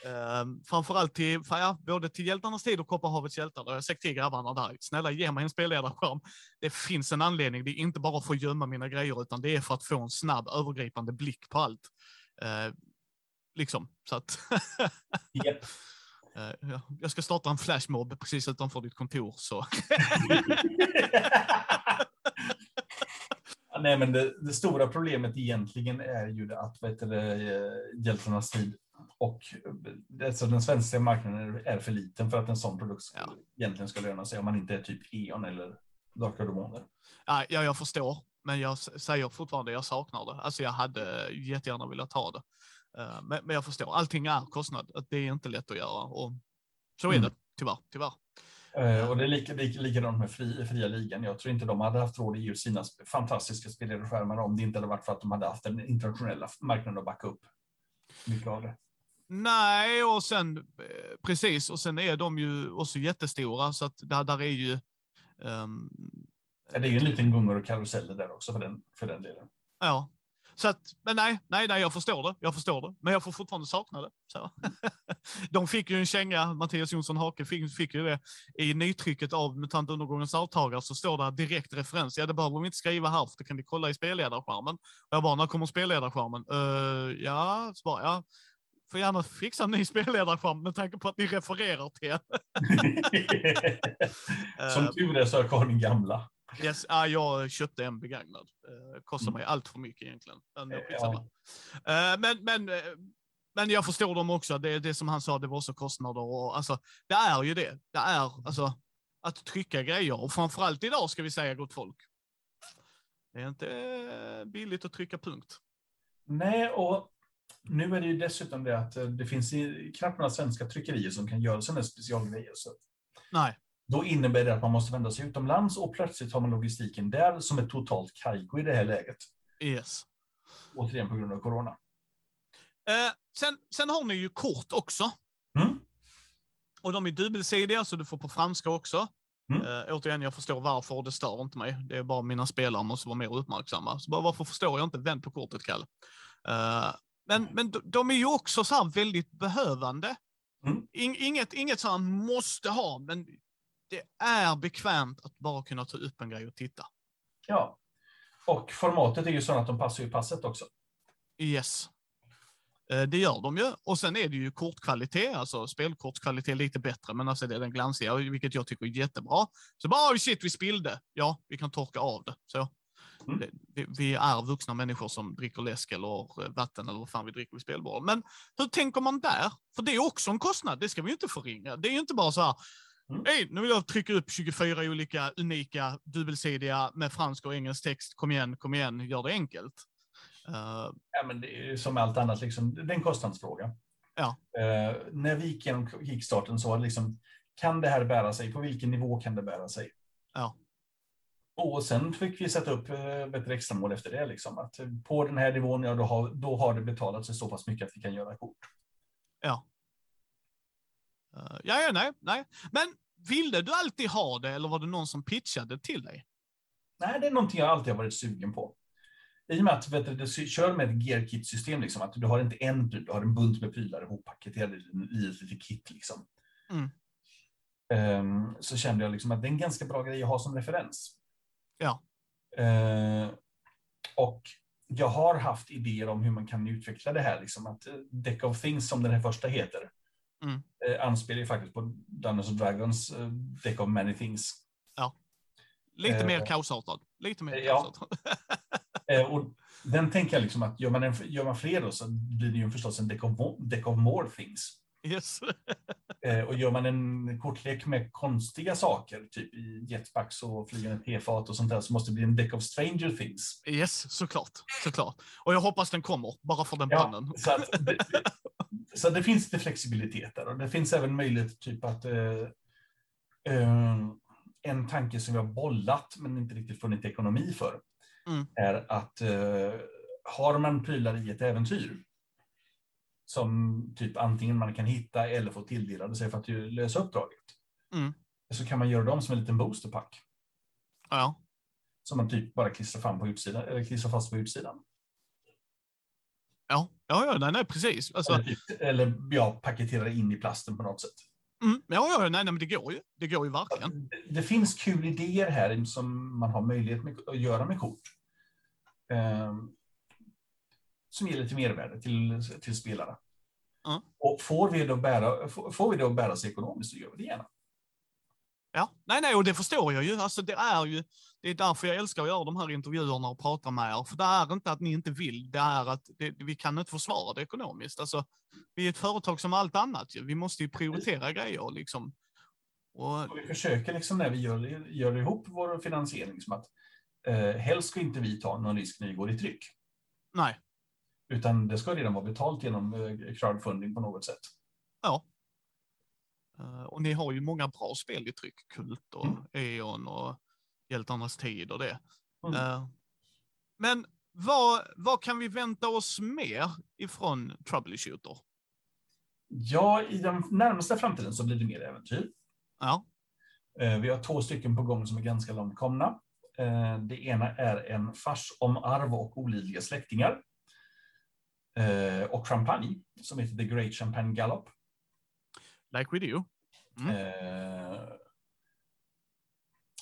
Uh, framförallt till, ja, både till Hjältarnas tid och Kopparhavets hjältar. Jag har sagt till grabbarna där, snälla ge mig en spelledarskärm. Det finns en anledning, det är inte bara för att gömma mina grejer, utan det är för att få en snabb övergripande blick på allt. Uh, liksom, så att... yep. uh, jag ska starta en flashmob precis utanför ditt kontor, så... nej, men det, det, stora problemet egentligen är ju att heter hjältarnas tid och alltså, den svenska marknaden är för liten för att en sån produkt ja. egentligen ska löna sig om man inte är typ E.ON eller Dark Demoner. Ja, jag förstår, men jag säger fortfarande jag saknar det. Alltså jag hade jättegärna velat ha det. Eh, men, jag förstår, allting är kostnad. Det är inte lätt att göra och så är mm. det tyvärr. tyvärr. Uh, och det är lika, lika, likadant med fri, fria ligan. Jag tror inte de hade haft råd att ge sina fantastiska spelledarskärmar om det inte hade varit för att de hade haft den internationella marknaden att backa upp mycket av det. Nej, och sen eh, precis, och sen är de ju också jättestora så att där, där är ju. Um, ja, det är ju en liten gungor och karuseller där också för den, för den delen. Ja, så att, men nej, nej, nej, jag förstår det. Jag förstår det, men jag får fortfarande sakna det. Så. De fick ju en känga, Mattias Jonsson Hake fick, fick ju det. I nytrycket av MUTANT Undergångens arvtagare så står det direkt referens. Ja, det behöver vi inte skriva här, för det kan ni kolla i spelledarskärmen. Och jag bara, när kommer spelledarskärmen? Uh, ja, så bara, ja. Får gärna fixa en ny spelledarskärm med tanke på att ni refererar till Som tur är så har jag kvar min gamla. Yes, ah, jag köpte en begagnad. Eh, kostar mm. mig allt för mycket egentligen. Men, eh, ja. eh, men, men, eh, men jag förstår dem också. Det, det som han sa, det var också kostnader. Och, alltså, det är ju det. Det är alltså, att trycka grejer. Och framförallt idag ska vi säga, gott folk. Det är inte eh, billigt att trycka punkt. Nej, och nu är det ju dessutom det att det finns knappt några svenska tryckerier som kan göra sådana specialgrejer. Så. Nej. Då innebär det att man måste vända sig utomlands och plötsligt har man logistiken där som är totalt kajko i det här läget. Yes. Återigen på grund av corona. Eh, sen, sen har ni ju kort också. Mm. Och de är dubbelsidiga, så du får på franska också. Mm. Eh, återigen, jag förstår varför, det stör inte mig. Det är bara mina spelare måste vara mer uppmärksamma. Så bara, varför förstår jag inte? Vänd på kortet, Kalle. Eh, men, men de är ju också så väldigt behövande. Mm. inget, inget så måste ha, men det är bekvämt att bara kunna ta upp en grej och titta. Ja, och formatet är ju så att de passar i passet också. Yes. Eh, det gör de ju. Och sen är det ju kortkvalitet, alltså spelkortskvalitet lite bättre, men alltså det är den glansiga, vilket jag tycker är jättebra. Så bara, oh shit, vi spillde. Ja, vi kan torka av det. Så. Mm. Det, vi är vuxna människor som dricker läsk eller vatten eller vad fan vi dricker vid spelbordet. Men hur tänker man där? För det är också en kostnad, det ska vi inte förringa. Det är ju inte bara så här, Mm. Hej, nu vill jag trycka upp 24 olika unika dubbelsidiga med fransk och engelsk text. Kom igen, kom igen, gör det enkelt. Uh, ja, men det är som allt annat, liksom, det är en kostnadsfråga. Ja. Uh, när vi gick igenom kickstarten så var det liksom, kan det här bära sig? På vilken nivå kan det bära sig? Ja. Och sen fick vi sätta upp ett extra mål efter det. Liksom, att på den här nivån, ja, då, har, då har det betalat sig så pass mycket att vi kan göra kort. Ja. Uh, ja, ja, nej, nej. Men ville du alltid ha det eller var det någon som pitchade till dig? Nej, det är någonting jag alltid har varit sugen på. I och med att vet du, du kör med ett gearkit-system, liksom, att du har inte en pryl, du har en bunt med prylar ihoppaketerade i ett litet kit. Liksom. Mm. Um, så kände jag liksom att det är en ganska bra grej att ha som referens. Ja. Uh, och jag har haft idéer om hur man kan utveckla det här, liksom att Deck of Things som den här första heter, Mm. Eh, anspelar ju faktiskt på Dungeons and Dragons eh, Deck of Many Things. Ja. Lite eh, mer kaosartad. Lite mer ja. eh, och den tänker jag liksom att gör man, en, gör man fler då så blir det ju förstås en Deck of, deck of More Things. Yes. eh, och gör man en kortlek med konstiga saker, typ i jetpacks och flygande tefat och sånt där, så måste det bli en Deck of Stranger Things. Yes, såklart. såklart. Och jag hoppas den kommer, bara för den ja, pannen. Så att, det, så det finns lite flexibilitet där och det finns även möjlighet typ att eh, eh, en tanke som vi har bollat men inte riktigt funnit ekonomi för mm. är att eh, har man prylar i ett äventyr som typ antingen man kan hitta eller få tilldelade sig för att lösa uppdraget. Mm. Så kan man göra dem som en liten boosterpack. Ja. Som man typ bara klistrar, fram på utsidan, eller klistrar fast på utsidan. Ja, ja, ja nej, nej precis. Alltså... Eller, eller ja, paketera in i plasten på något sätt. Mm, ja, ja, nej, nej, men det går ju. Det går ju verkligen. Det, det finns kul idéer här som man har möjlighet med, att göra med kort. Um, som ger lite mervärde till, till spelarna. Mm. Och får vi, då bära, får, vi att bära sig ekonomiskt så gör vi det gärna. Ja, nej, nej, och det förstår jag ju. Alltså, det är ju. Det är därför jag älskar att göra de här intervjuerna och prata med er. För det är inte att ni inte vill, det är att det, vi kan inte försvara det ekonomiskt. Alltså, vi är ett företag som allt annat. Vi måste ju prioritera grejer liksom. Och... och vi försöker liksom när vi gör, gör ihop vår finansiering som att eh, helst ska inte vi ta någon risk när vi går i tryck. Nej. Utan det ska redan vara betalt genom eh, crowdfunding på något sätt. Ja. Uh, och ni har ju många bra spel i tryck, Kult och mm. E.ON och Hjältarnas tid och det. Mm. Uh, men vad, vad kan vi vänta oss mer ifrån Troubleshooter? Ja, i den närmaste framtiden så blir det mer äventyr. Ja. Vi har två stycken på gång som är ganska långt komna. Det ena är en fars om arv och olidliga släktingar. Och champagne som heter The Great Champagne Gallop. Like we do. Mm. Eh,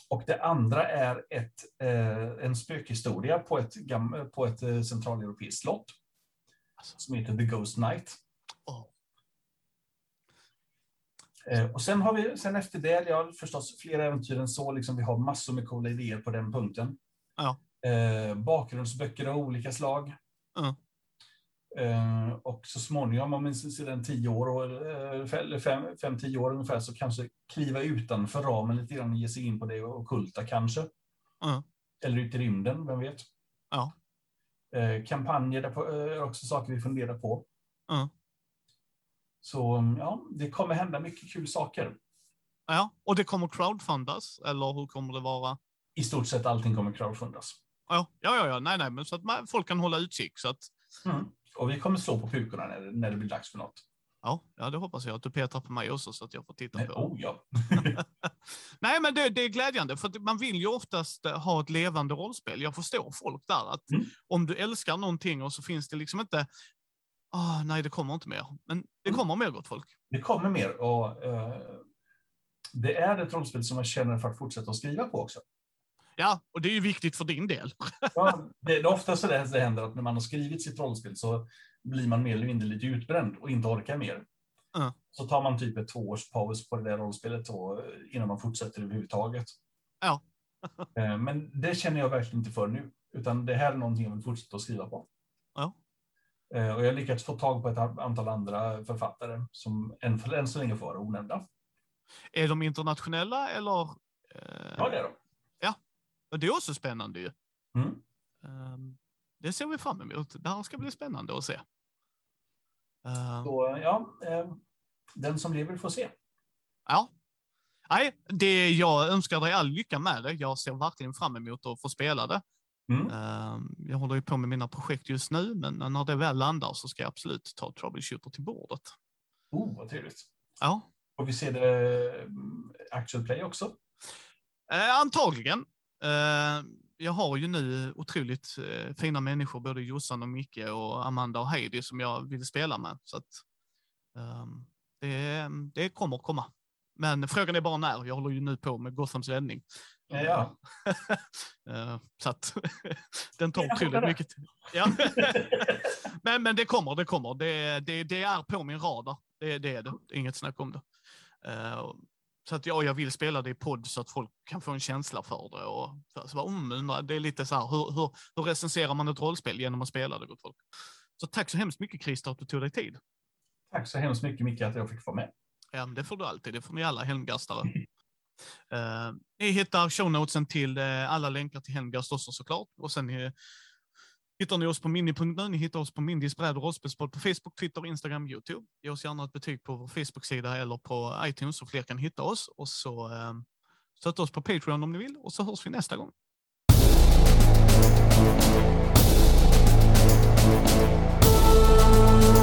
och det andra är ett, eh, en spökhistoria på ett, på ett eh, centraleuropeiskt slott. Alltså. Som heter The Ghost Night. Oh. och sen har vi, sen efter det, ja förstås fler äventyr än så, liksom, vi har massor med coola idéer på den punkten. Ja. bakgrundsböcker av olika slag. Mm. Eh, och så småningom, om sedan tio år, eller fem, fem, tio år ungefär, så kanske kliva utanför ramen lite grann och ge sig in på det okulta kanske. Mm. Eller ut i rymden, vem vet? Ja. Eh, kampanjer är också saker vi funderar på. Mm. Så ja, det kommer hända mycket kul saker. Ja, och det kommer crowdfundas, eller hur kommer det vara? I stort sett allting kommer crowdfundas. Ja, ja, ja, nej, nej, men så att folk kan hålla utkik så att mm. Och vi kommer slå på pukorna när, när det blir dags för något. Ja, ja, det hoppas jag att du petrar på mig också så att jag får titta Nej, på. Oh, ja. Nej, men det, det, är glädjande för man vill ju oftast eh, ha ett levande rollspel. Jag förstår folk där att mm. om du älskar någonting och så finns det liksom inte. Oh, nej, det kommer inte mer, men det mm. kommer mer gott folk. Det kommer mer och uh, det är ett rollspel som jag känner för att fortsätta att skriva på också. Ja, och det är ju viktigt för din del. ja, det är ofta så det händer att när man har skrivit sitt rollspel så blir man mer eller mindre lite utbränd och inte orkar mer. Mm. Så tar man typ ett tvåårs paus på det där rollspelet då, innan man fortsätter överhuvudtaget. Ja. Eh, men det känner jag verkligen inte för nu, utan det här är någonting jag vill fortsätta att skriva på. Ja. Eh, och jag har lyckats få tag på ett antal andra författare som än, än så länge får vara onämnda. Är de internationella eller? Ja, det är de. Och det är också spännande ju. Mm. Um, det ser vi fram emot. Det här ska bli spännande att se. Um, Så, ja, eh, den som lever får se. Ja. Nej, det jag önskar dig all lycka med det. Jag ser verkligen fram emot att få spela det. Mm. Um, jag håller ju på med mina projekt just nu, men när det väl landar så ska jag absolut ta Troubleshooter till bordet. Oh, vad trevligt. Ja. Och vi ser det mm, actual play också? Uh, antagligen. Eh, jag har ju nu otroligt eh, fina människor, både Jossan och Micke och Amanda och Heidi som jag vill spela med. Så att, um, det, det kommer komma. Men frågan är bara när. Jag håller ju nu på med Gothams räddning. Ja, ja. uh, så att den tar otroligt mycket Ja. men, men det kommer, det kommer. Det, det, det är på min radar. Det, det är det. Inget snack om det. Så att ja, jag vill spela det i podd så att folk kan få en känsla för det. Och så, så bara, det är lite så här, hur, hur, hur recenserar man ett rollspel genom att spela det, gott folk? Så tack så hemskt mycket Christer att du tog dig tid. Tack så hemskt mycket Micke att jag fick vara med. Ja, det får du alltid. Det får ni alla helmgastare. uh, ni hittar show notesen till uh, alla länkar till Helmgast också såklart. Och sen uh, hittar ni oss på mini.nu, ni hittar oss på Mindys bräd och rollspelspodd på Facebook, Twitter, Instagram, Youtube. Ge oss gärna ett betyg på vår Facebook-sida eller på iTunes så fler kan hitta oss. Och så eh, stötta oss på Patreon om ni vill och så hörs vi nästa gång. Thank you.